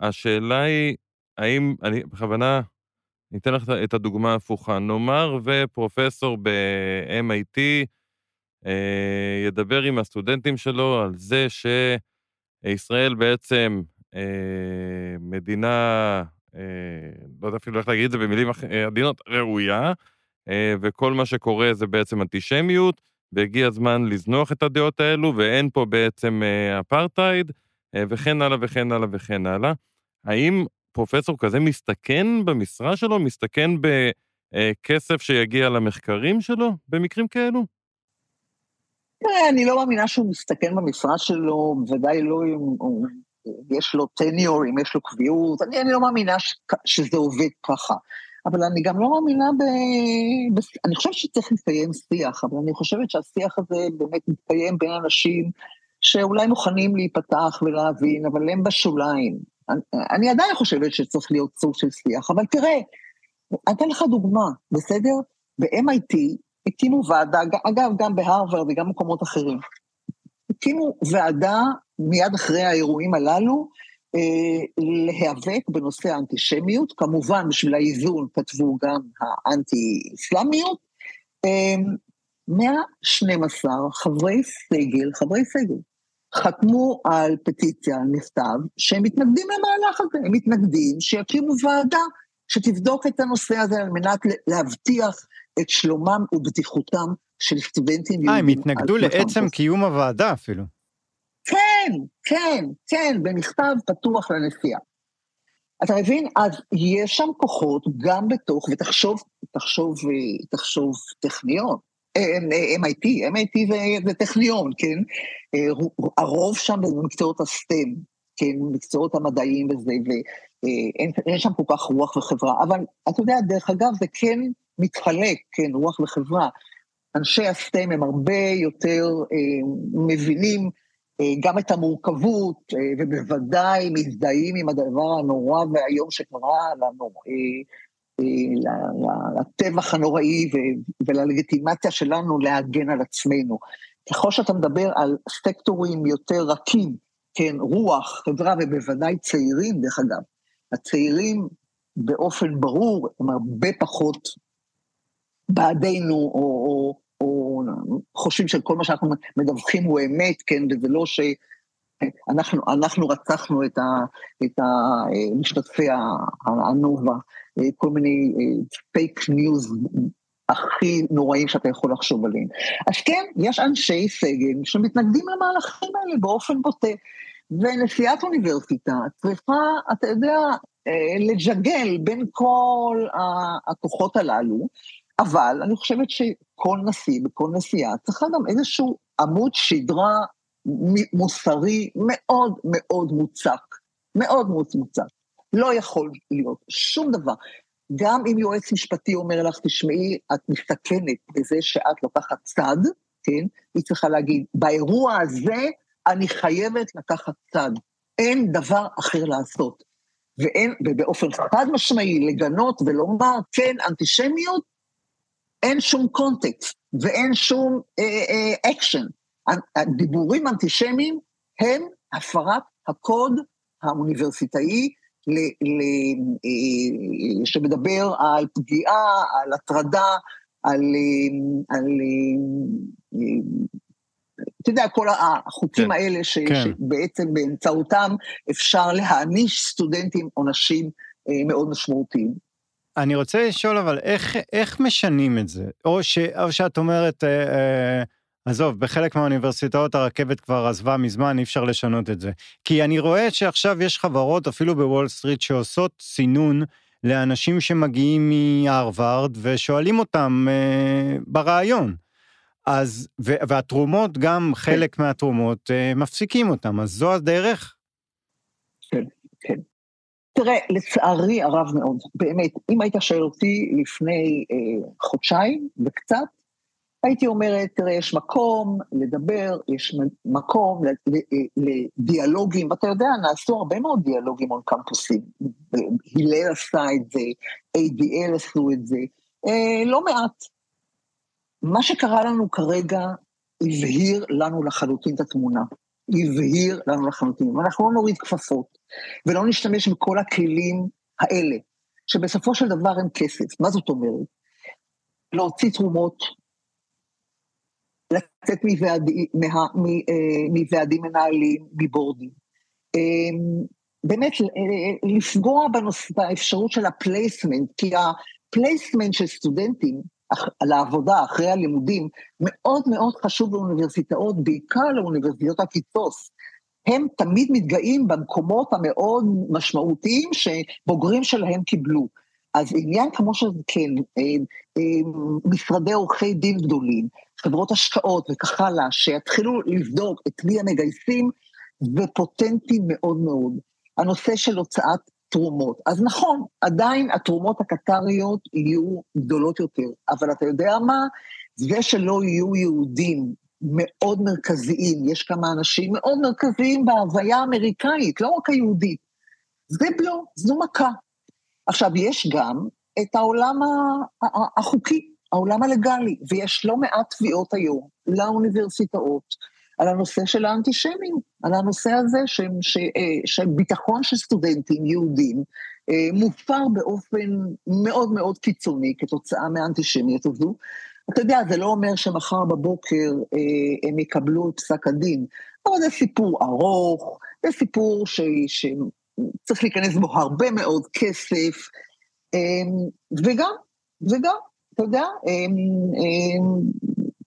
השאלה היא, האם, אני בכוונה, אני אתן לך את הדוגמה ההפוכה. נאמר ופרופסור ב-MIT אה, ידבר עם הסטודנטים שלו על זה ש... ישראל בעצם אה, מדינה, אה, לא יודע אפילו איך להגיד את זה במילים אה, עדינות, ראויה, אה, וכל מה שקורה זה בעצם אנטישמיות, והגיע הזמן לזנוח את הדעות האלו, ואין פה בעצם אה, אפרטהייד, אה, וכן הלאה וכן הלאה וכן הלאה. האם פרופסור כזה מסתכן במשרה שלו, מסתכן בכסף אה, שיגיע למחקרים שלו במקרים כאלו? תראה, אני לא מאמינה שהוא מסתכן במשרה שלו, בוודאי לא אם יש לו טניור, אם יש לו קביעות, אני, אני לא מאמינה ש, שזה עובד ככה. אבל אני גם לא מאמינה ב... ב... אני חושבת שצריך להתקיים שיח, אבל אני חושבת שהשיח הזה באמת מתקיים בין אנשים שאולי מוכנים להיפתח ולהבין, אבל הם בשוליים. אני, אני עדיין חושבת שצריך להיות סוג של שיח, אבל תראה, אני אתן לך דוגמה, בסדר? ב-MIT הקימו ועדה, אגב, גם בהרווארד וגם במקומות אחרים, הקימו ועדה מיד אחרי האירועים הללו, אה, להיאבק בנושא האנטישמיות, כמובן בשביל האיזון כתבו גם האנטי-אסלאמיות. 112 אה, חברי סגל, חברי סגל, חתמו על פטיציה, על מכתב, שהם מתנגדים למהלך הזה, הם מתנגדים שיקימו ועדה שתבדוק את הנושא הזה על מנת להבטיח את שלומם ובטיחותם של סטודנטים. אה, הם התנגדו לעצם קיום הוועדה אפילו. כן, כן, כן, במכתב פתוח לנשיאה. אתה מבין? אז יש שם כוחות גם בתוך, ותחשוב, תחשוב, תחשוב טכניון, MIT, MIT זה טכניון, כן? הרוב שם במקצועות הסטם, כן, מקצועות המדעיים וזה, ואין שם כל כך רוח וחברה. אבל אתה יודע, דרך אגב, זה כן מתחלק, כן, רוח וחברה. אנשי הסטם הם הרבה יותר אה, מבינים אה, גם את המורכבות, אה, ובוודאי מזדהים עם הדבר הנורא והיום שקרה לנו, אה, לטבח הנוראי וללגיטימציה שלנו להגן על עצמנו. ככל שאתה מדבר על סקטורים יותר רכים, כן, רוח, חברה, ובוודאי צעירים, דרך אגב, הצעירים באופן ברור הם הרבה פחות בעדנו, או, או, או חושבים שכל מה שאנחנו מדווחים הוא אמת, כן, וזה לא שאנחנו אנחנו רצחנו את, ה, את המשתתפי הנובה, כל מיני fake news הכי נוראים שאתה יכול לחשוב עליהם. אז כן, יש אנשי סגל שמתנגדים למהלכים האלה באופן בוטה, ונשיאת אוניברסיטה צריכה, אתה יודע, אה, לג'גל בין כל הכוחות הללו, אבל אני חושבת שכל נשיא וכל נשיאה צריכה גם איזשהו עמוד שדרה מוסרי מאוד מאוד מוצק, מאוד מאוד מוצק. לא יכול להיות שום דבר. גם אם יועץ משפטי אומר לך, תשמעי, את מסתכנת בזה שאת לוקחת צד, כן? היא צריכה להגיד, באירוע הזה אני חייבת לקחת צד. אין דבר אחר לעשות. ואין, ובאופן חד משמעי לגנות ולומר, כן, אנטישמיות, אין שום קונטקסט ואין שום אקשן. אה, אה, דיבורים אנטישמיים הם הפרת הקוד האוניברסיטאי ל, ל, אה, שמדבר על פגיעה, על הטרדה, על, אה, על אה, אתה יודע, כל החוקים כן, האלה ש, כן. שבעצם באמצעותם אפשר להעניש סטודנטים עונשים מאוד משמעותיים. אני רוצה לשאול אבל איך, איך משנים את זה? או, ש, או שאת אומרת, אה, אה, עזוב, בחלק מהאוניברסיטאות הרכבת כבר עזבה מזמן, אי אפשר לשנות את זה. כי אני רואה שעכשיו יש חברות, אפילו בוול סטריט, שעושות סינון לאנשים שמגיעים מהרווארד ושואלים אותם אה, ברעיון. אז, ו, והתרומות, גם חלק כן. מהתרומות, אה, מפסיקים אותם, אז זו הדרך? כן, כן. תראה, לצערי הרב מאוד, באמת, אם היית שואל אותי לפני אה, חודשיים וקצת, הייתי אומרת, תראה, יש מקום לדבר, יש מקום לדיאלוגים, ואתה יודע, נעשו הרבה מאוד דיאלוגים על קמפוסים. הלל עשה את זה, ADL עשו את זה, אה, לא מעט. מה שקרה לנו כרגע הבהיר לנו לחלוטין את התמונה. הבהיר לנו לחלוטין. ואנחנו לא נוריד כפפות, ולא נשתמש בכל הכלים האלה, שבסופו של דבר הם כסף. מה זאת אומרת? להוציא תרומות, לצאת אה, מוועדים מנהלים, מבורדים. אמ, באמת, אה, לפגוע באפשרות של ה placement, כי ה placement של סטודנטים לעבודה אחרי הלימודים מאוד מאוד חשוב לאוניברסיטאות, בעיקר לאוניברסיטאות הקיצוץ. הם תמיד מתגאים במקומות המאוד משמעותיים שבוגרים שלהם קיבלו. אז עניין כמו שזה כן, אה, אה, משרדי עורכי דין גדולים, חברות השקעות וכך הלאה, שיתחילו לבדוק את מי המגייסים, ופוטנטי מאוד מאוד. הנושא של הוצאת תרומות. אז נכון, עדיין התרומות הקטריות יהיו גדולות יותר, אבל אתה יודע מה? זה שלא יהיו יהודים מאוד מרכזיים, יש כמה אנשים מאוד מרכזיים בהוויה האמריקאית, לא רק היהודית. זה לא, זו מכה. עכשיו, יש גם את העולם החוקי, העולם הלגלי, ויש לא מעט תביעות היום לאוניברסיטאות על הנושא של האנטישמיות, על הנושא הזה שביטחון אה, של סטודנטים יהודים אה, מופר באופן מאוד מאוד קיצוני כתוצאה מהאנטישמיות הזו. אתה יודע, זה לא אומר שמחר בבוקר אה, הם יקבלו את פסק הדין, אבל זה סיפור ארוך, זה סיפור ש, שצריך להיכנס בו הרבה מאוד כסף, אה, וגם, וגם, אתה יודע, אה, אה,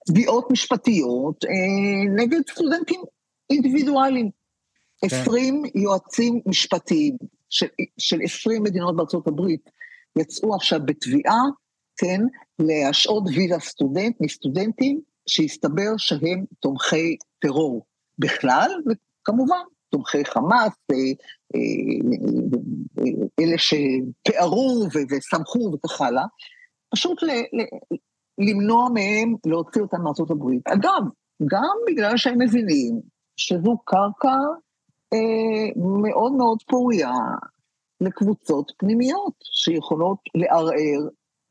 תביעות משפטיות אה, נגד סטודנטים אינדיבידואליים. כן. 20 יועצים משפטיים של, של 20 מדינות בארצות הברית יצאו עכשיו בתביעה, כן, להשעות ויזה סטודנט מסטודנטים שהסתבר שהם תומכי טרור בכלל, וכמובן תומכי חמאס, אה, אה, אלה שפערו ושמחו וכך הלאה, פשוט למנוע מהם להוציא אותם מארצות הברית. אגב, גם בגלל שהם מבינים שזו קרקע אה, מאוד מאוד פוריה לקבוצות פנימיות שיכולות לערער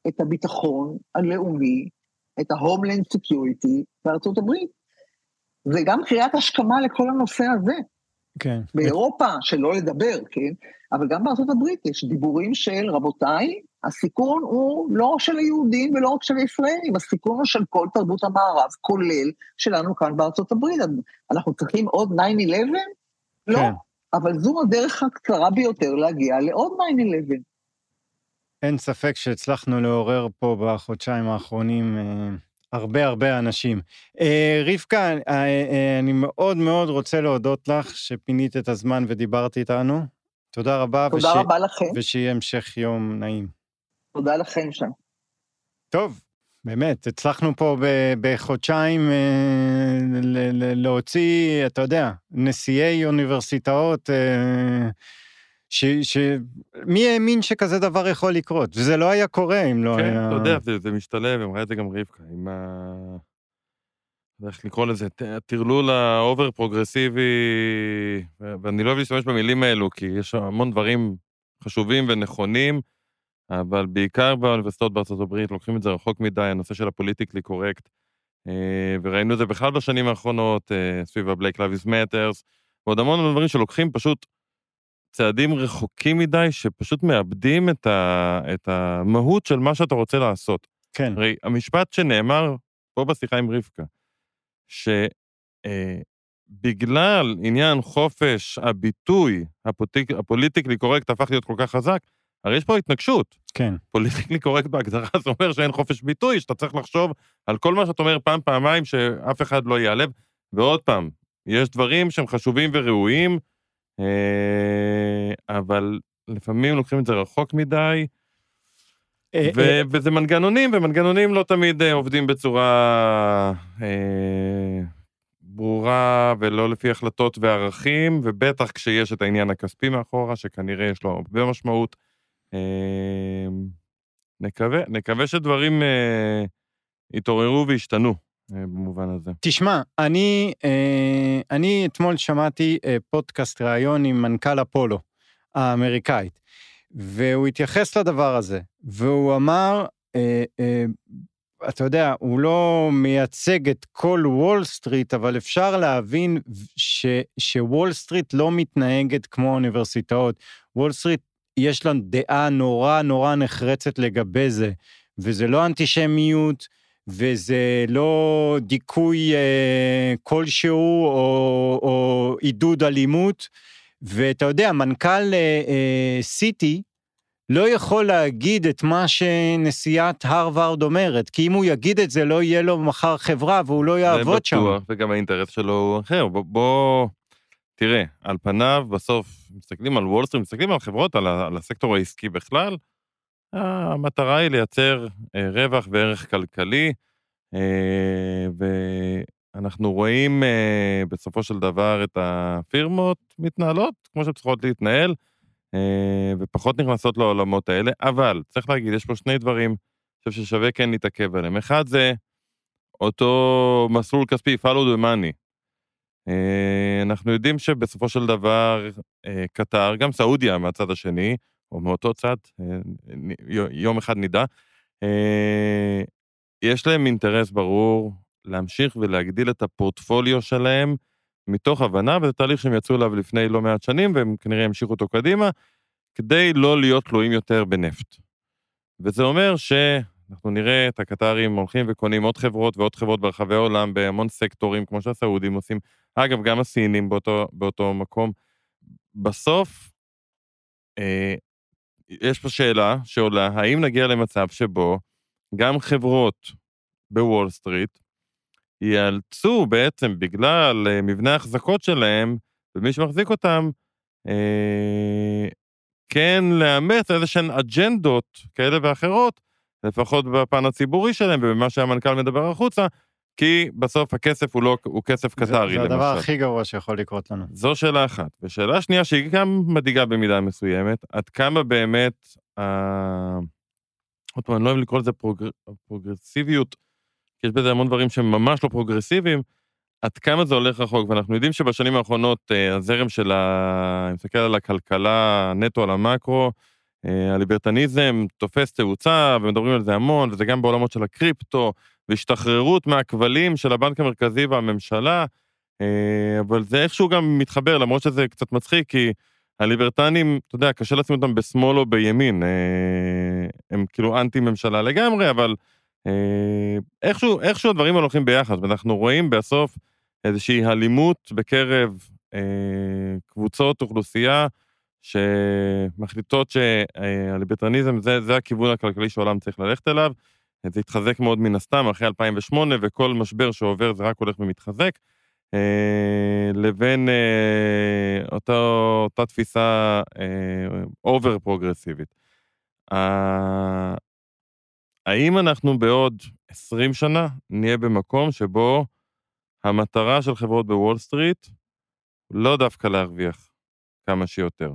את הביטחון הלאומי, את ה-Homeland Security בארצות הברית. וגם קריאת השכמה לכל הנושא הזה. כן. באירופה, שלא לדבר, כן? אבל גם בארצות הברית יש דיבורים של, רבותיי, הסיכון הוא לא של היהודים ולא רק של הישראלים, הסיכון הוא של כל תרבות המערב, כולל שלנו כאן בארצות הברית. אנחנו צריכים עוד 9-11? לא, כן. אבל זו הדרך הקצרה ביותר להגיע לעוד 9-11. אין ספק שהצלחנו לעורר פה בחודשיים האחרונים אה, הרבה הרבה אנשים. אה, רבקה, אה, אני מאוד מאוד רוצה להודות לך שפינית את הזמן ודיברת איתנו. תודה רבה. תודה וש... רבה לכם. ושיהיה המשך יום נעים. תודה לכם שם. טוב, באמת, הצלחנו פה בחודשיים אה, להוציא, אתה יודע, נשיאי אוניברסיטאות, אה, ש, ש... מי האמין שכזה דבר יכול לקרות? וזה לא היה קורה אם לא כן, היה... כן, אתה יודע, זה, זה משתלב, אמרה את זה גם רבקה, עם ה... איך לקרוא לזה, הטרלול ה over פרוגרסיבי, ואני לא אוהב להשתמש במילים האלו, כי יש המון דברים חשובים ונכונים, אבל בעיקר באוניברסיטאות בארצות הברית לוקחים את זה רחוק מדי, הנושא של ה politically correct, אה, וראינו את זה בכלל בשנים האחרונות, אה, סביב ה-Black Lives Matters, ועוד המון דברים שלוקחים פשוט צעדים רחוקים מדי, שפשוט מאבדים את, ה, את המהות של מה שאתה רוצה לעשות. כן. הרי המשפט שנאמר פה בשיחה עם רבקה, שבגלל אה, עניין חופש הביטוי, ה politic, ה politically correct הפך להיות כל כך חזק, הרי יש פה התנגשות. כן. politically correct בהגדרה, זה אומר שאין חופש ביטוי, שאתה צריך לחשוב על כל מה שאתה אומר פעם, פעמיים, שאף אחד לא ייעלב. ועוד פעם, יש דברים שהם חשובים וראויים, אה, אבל לפעמים לוקחים את זה רחוק מדי, אה, ו- אה, וזה מנגנונים, ומנגנונים לא תמיד עובדים בצורה ברורה ולא לפי החלטות וערכים, ובטח כשיש את העניין הכספי מאחורה, שכנראה יש לו הרבה משמעות. נקווה, נקווה שדברים יתעוררו וישתנו. במובן הזה. תשמע, אני, אה, אני אתמול שמעתי אה, פודקאסט ראיון עם מנכ"ל אפולו האמריקאית, והוא התייחס לדבר הזה, והוא אמר, אה, אה, אתה יודע, הוא לא מייצג את כל וול סטריט, אבל אפשר להבין שוול סטריט לא מתנהגת כמו אוניברסיטאות. וול סטריט, יש לה דעה נורא נורא נחרצת לגבי זה, וזה לא אנטישמיות, וזה לא דיכוי אה, כלשהו או, או עידוד אלימות. ואתה יודע, מנכ"ל אה, אה, סיטי לא יכול להגיד את מה שנשיאת הרווארד אומרת, כי אם הוא יגיד את זה, לא יהיה לו מחר חברה והוא לא יעבוד שם. זה בטוח, וגם האינטרס שלו הוא אחר. בוא, בוא, תראה, על פניו, בסוף, מסתכלים על וול סטריט, מסתכלים על חברות, על, על הסקטור העסקי בכלל, המטרה היא לייצר אה, רווח וערך כלכלי, אה, אנחנו רואים אה, בסופו של דבר את הפירמות מתנהלות כמו שהן צריכות להתנהל, אה, ופחות נכנסות לעולמות האלה, אבל צריך להגיד, יש פה שני דברים, אני חושב ששווה כן להתעכב עליהם. אחד זה אותו מסלול כספי, follow the money. אה, אנחנו יודעים שבסופו של דבר אה, קטר, גם סעודיה מהצד השני, או מאותו צד, אה, יום אחד נדע, יש להם אינטרס ברור להמשיך ולהגדיל את הפורטפוליו שלהם מתוך הבנה, וזה תהליך שהם יצאו אליו לפני לא מעט שנים, והם כנראה ימשיכו אותו קדימה, כדי לא להיות תלויים יותר בנפט. וזה אומר שאנחנו נראה את הקטרים הולכים וקונים עוד חברות ועוד חברות ברחבי העולם בהמון סקטורים, כמו שהסעודים עושים. אגב, גם הסינים באותו, באותו מקום. בסוף, אה, יש פה שאלה שעולה, האם נגיע למצב שבו גם חברות בוול סטריט ייאלצו בעצם, בגלל אה, מבנה ההחזקות שלהם, ומי שמחזיק אותם, אה, כן לאמץ איזה שהן אג'נדות כאלה ואחרות, לפחות בפן הציבורי שלהם ובמה שהמנכ"ל מדבר החוצה, כי בסוף הכסף הוא לא, הוא כסף קטארי, למשל. זה הדבר הכי גרוע שיכול לקרות לנו. זו שאלה אחת. ושאלה שנייה, שהיא גם מדאיגה במידה מסוימת, עד כמה באמת, אה, עוד פעם, אני לא אוהב לקרוא לזה פרוג... פרוגרסיביות, כי יש בזה המון דברים שהם ממש לא פרוגרסיביים, עד כמה זה הולך רחוק, ואנחנו יודעים שבשנים האחרונות אה, הזרם של ה... אני מסתכל על הכלכלה, נטו על המקרו, אה, הליברטריאניזם תופס תאוצה, ומדברים על זה המון, וזה גם בעולמות של הקריפטו, והשתחררות מהכבלים של הבנק המרכזי והממשלה, אה, אבל זה איכשהו גם מתחבר, למרות שזה קצת מצחיק, כי הליברטנים, אתה יודע, קשה לשים אותם בשמאל או בימין, הם כאילו אנטי-ממשלה לגמרי, אבל איכשהו, איכשהו הדברים הולכים ביחד, ואנחנו רואים בסוף איזושהי אלימות בקרב אה, קבוצות אוכלוסייה שמחליטות שהליברטניזם זה, זה הכיוון הכלכלי שהעולם צריך ללכת אליו. זה התחזק מאוד מן הסתם אחרי 2008, וכל משבר שעובר זה רק הולך ומתחזק, אה, לבין אה, אותה, אותה תפיסה over אה, פרוגרסיבית. האם אנחנו בעוד 20 שנה נהיה במקום שבו המטרה של חברות בוול סטריט לא דווקא להרוויח כמה שיותר.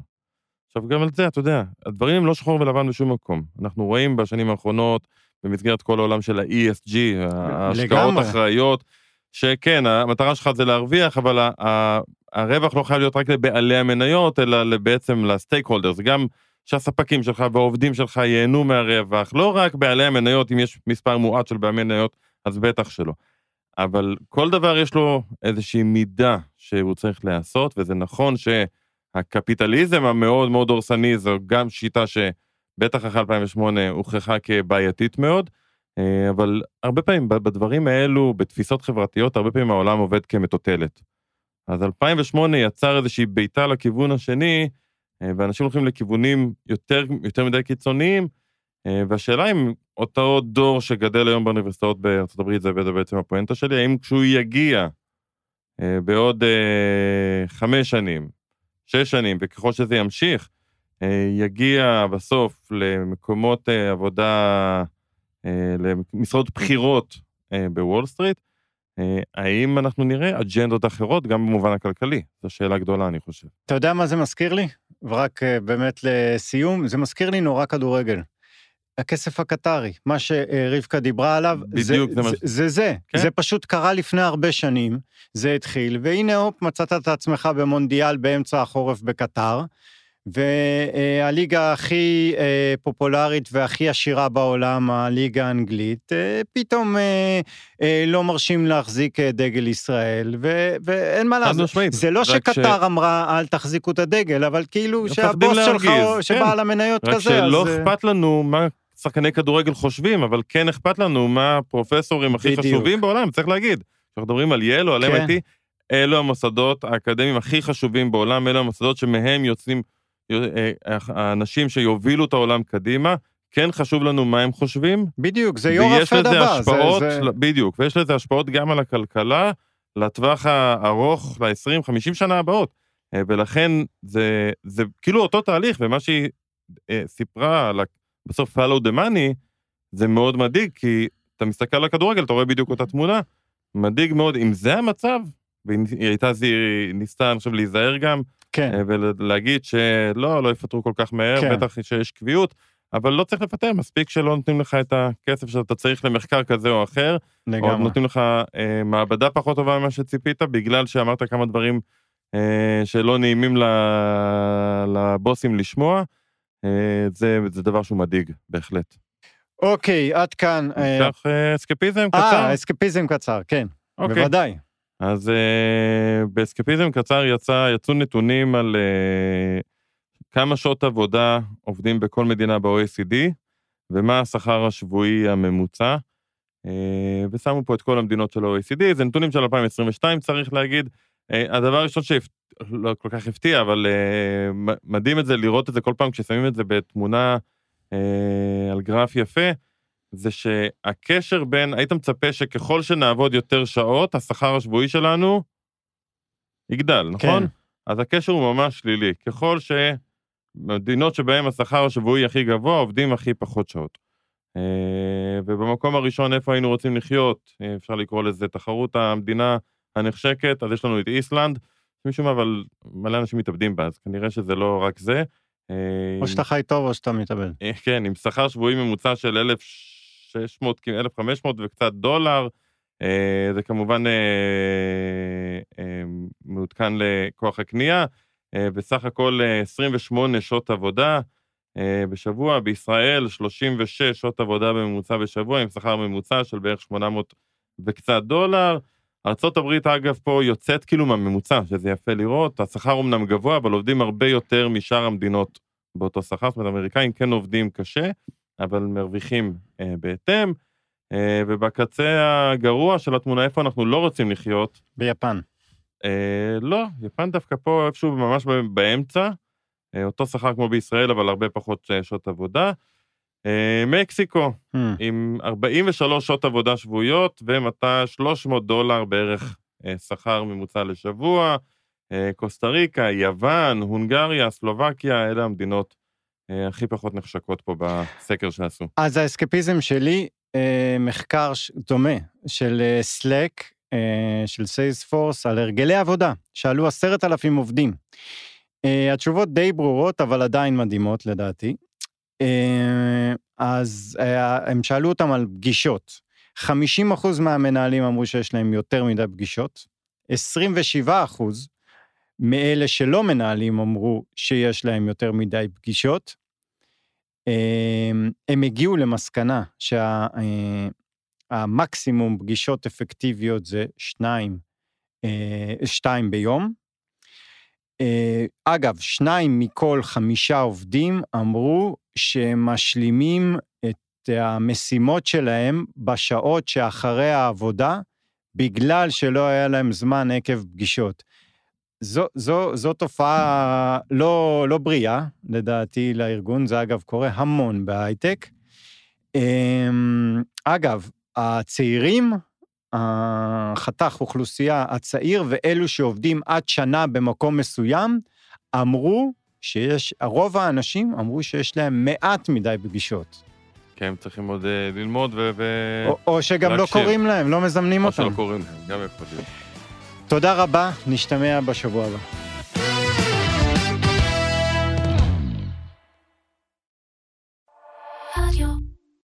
עכשיו, גם על זה, אתה יודע, הדברים הם לא שחור ולבן בשום מקום. אנחנו רואים בשנים האחרונות, במסגרת כל העולם של ה-ESG, ההשקעות אחראיות, שכן, המטרה שלך זה להרוויח, אבל הרווח לא חייב להיות רק לבעלי המניות, אלא בעצם לסטייק הולדר. זה גם שהספקים שלך והעובדים שלך ייהנו מהרווח, לא רק בעלי המניות, אם יש מספר מועט של בעלי מניות, אז בטח שלא. אבל כל דבר יש לו איזושהי מידה שהוא צריך להיעשות, וזה נכון שהקפיטליזם המאוד מאוד דורסני זו גם שיטה שבטח אחרי 2008 הוכחה כבעייתית מאוד, אה, אבל הרבה פעמים בדברים האלו, בתפיסות חברתיות, הרבה פעמים העולם עובד כמטוטלת. אז 2008 יצר איזושהי בעיטה לכיוון השני, אה, ואנשים הולכים לכיוונים יותר, יותר מדי קיצוניים, אה, והשאלה אם אותו דור שגדל היום באוניברסיטאות בארצות הברית, זה בעצם הפואנטה שלי, האם כשהוא יגיע בעוד חמש שנים, שש שנים, וככל שזה ימשיך, יגיע בסוף למקומות עבודה, למשרות בכירות בוול סטריט, האם אנחנו נראה אג'נדות אחרות גם במובן הכלכלי? זו שאלה גדולה, אני חושב. אתה יודע מה זה מזכיר לי? ורק באמת לסיום, זה מזכיר לי נורא כדורגל. הכסף הקטרי, מה שרבקה דיברה עליו, בדיוק, זה זה. זה, זה, זה. כן? זה פשוט קרה לפני הרבה שנים, זה התחיל, והנה הופ, מצאת את עצמך במונדיאל באמצע החורף בקטר, והליגה הכי אה, פופולרית והכי עשירה בעולם, הליגה האנגלית, אה, פתאום אה, לא מרשים להחזיק דגל ישראל, ואין מה לעשות. זה לא שקטר אמרה, אל תחזיקו את הדגל, אבל כאילו שהבוס שלך, כן. שבעל המניות כזה, אז... רק שלא אכפת לנו מה שחקני כדורגל חושבים, אבל כן אכפת לנו מה הפרופסורים הכי בדיוק. חשובים בעולם, צריך להגיד. כשאנחנו מדברים על יל או על כן. MIT, אלו המוסדות האקדמיים הכי חשובים בעולם, אלו המוסדות שמהם יוצאים האנשים שיובילו את העולם קדימה. כן חשוב לנו מה הם חושבים. בדיוק, זה יור הפד הבא. השפעות, זה, זה... בדיוק, ויש לזה השפעות גם על הכלכלה, לטווח הארוך, ל-20-50 שנה הבאות. אה, ולכן זה, זה כאילו אותו תהליך, ומה שהיא אה, סיפרה על בסוף follow the money, זה מאוד מדאיג, כי אתה מסתכל על הכדורגל, אתה רואה בדיוק אותה תמונה, מדאיג מאוד. אם זה המצב, והיא הייתה, היא ניסתה, אני חושב, להיזהר גם, כן, אה, ולהגיד שלא, לא יפטרו כל כך מהר, כן. בטח שיש קביעות, אבל לא צריך לפטר, מספיק שלא נותנים לך את הכסף שאתה צריך למחקר כזה או אחר, או לגמרי. נותנים לך אה, מעבדה פחות טובה ממה שציפית, בגלל שאמרת כמה דברים אה, שלא נעימים ל, לבוסים לשמוע, אה, זה, זה דבר שהוא מדאיג, בהחלט. אוקיי, עד כאן. אה, ניקח אה, אסקפיזם קצר? אה, אסקפיזם קצר, כן, אוקיי. בוודאי. אז uh, באסקפיזם קצר יצא, יצאו נתונים על uh, כמה שעות עבודה עובדים בכל מדינה ב-OECD, ומה השכר השבועי הממוצע, uh, ושמו פה את כל המדינות של ה-OECD, זה נתונים של 2022 צריך להגיד. Uh, הדבר הראשון שלא כל כך הפתיע, אבל uh, מדהים את זה, לראות את זה כל פעם כששמים את זה בתמונה uh, על גרף יפה, זה שהקשר בין, היית מצפה שככל שנעבוד יותר שעות, השכר השבועי שלנו יגדל, נכון? כן. אז הקשר הוא ממש שלילי. ככל שמדינות שבהן השכר השבועי הכי גבוה, עובדים הכי פחות שעות. אה, ובמקום הראשון, איפה היינו רוצים לחיות, אה, אפשר לקרוא לזה תחרות המדינה הנחשקת, אז יש לנו את איסלנד, משום מה, אבל מלא אנשים מתאבדים בה, אז כנראה שזה לא רק זה. אה, או שאתה חי טוב או שאתה מתאבד. כן, עם שכר שבועי ממוצע של 1,600, כמעט 1,500 וקצת דולר. אה, זה כמובן אה, אה, מעודכן לכוח הקנייה, בסך הכל אה, 28 שעות עבודה בשבוע. בישראל 36 שעות עבודה בממוצע בשבוע, עם שכר ממוצע של בערך 800 וקצת דולר. ארה"ב, אגב, פה יוצאת כאילו מהממוצע, שזה יפה לראות. השכר אמנם גבוה, אבל עובדים הרבה יותר משאר המדינות באותו שכר. זאת אומרת, האמריקאים כן עובדים קשה, אבל מרוויחים אה, בהתאם. אה, ובקצה הגרוע של התמונה, איפה אנחנו לא רוצים לחיות, ביפן. אה, לא, יפן דווקא פה איפשהו ממש באמצע, אה, אותו שכר כמו בישראל, אבל הרבה פחות אה, שעות עבודה. אה, מקסיקו, Hmm. עם 43 שעות עבודה שבועיות ו-300 דולר בערך אה, שכר ממוצע לשבוע. אה, קוסטה ריקה, יוון, הונגריה, סלובקיה, אלה המדינות הכי פחות נחשקות פה בסקר שעשו. אז האסקפיזם שלי, אה, מחקר דומה של אה, Slack, אה, של סייספורס, על הרגלי עבודה, שאלו עשרת אלפים עובדים. אה, התשובות די ברורות, אבל עדיין מדהימות לדעתי. אה, אז אה, הם שאלו אותם על פגישות. 50% מהמנהלים אמרו שיש להם יותר מדי פגישות, 27% מאלה שלא מנהלים אמרו שיש להם יותר מדי פגישות, אמ, הם הגיעו למסקנה שהמקסימום פגישות אפקטיביות זה שניים, אה, שתיים ביום. אה, אגב, שניים מכל חמישה עובדים אמרו שהם משלימים את המשימות שלהם בשעות שאחרי העבודה, בגלל שלא היה להם זמן עקב פגישות. זו, זו, זו תופעה לא, לא בריאה, לדעתי, לארגון, זה אגב קורה המון בהייטק. אמ, אגב, הצעירים, החתך אוכלוסייה הצעיר ואלו שעובדים עד שנה במקום מסוים, אמרו שיש, רוב האנשים אמרו שיש להם מעט מדי פגישות. כן, הם צריכים עוד אה, ללמוד ו... ו... או, או שגם לא להקשיב. קוראים להם, לא מזמנים או אותם. שלא קוראים להם, גם יכול להיות. תודה רבה, נשתמע בשבוע הבא.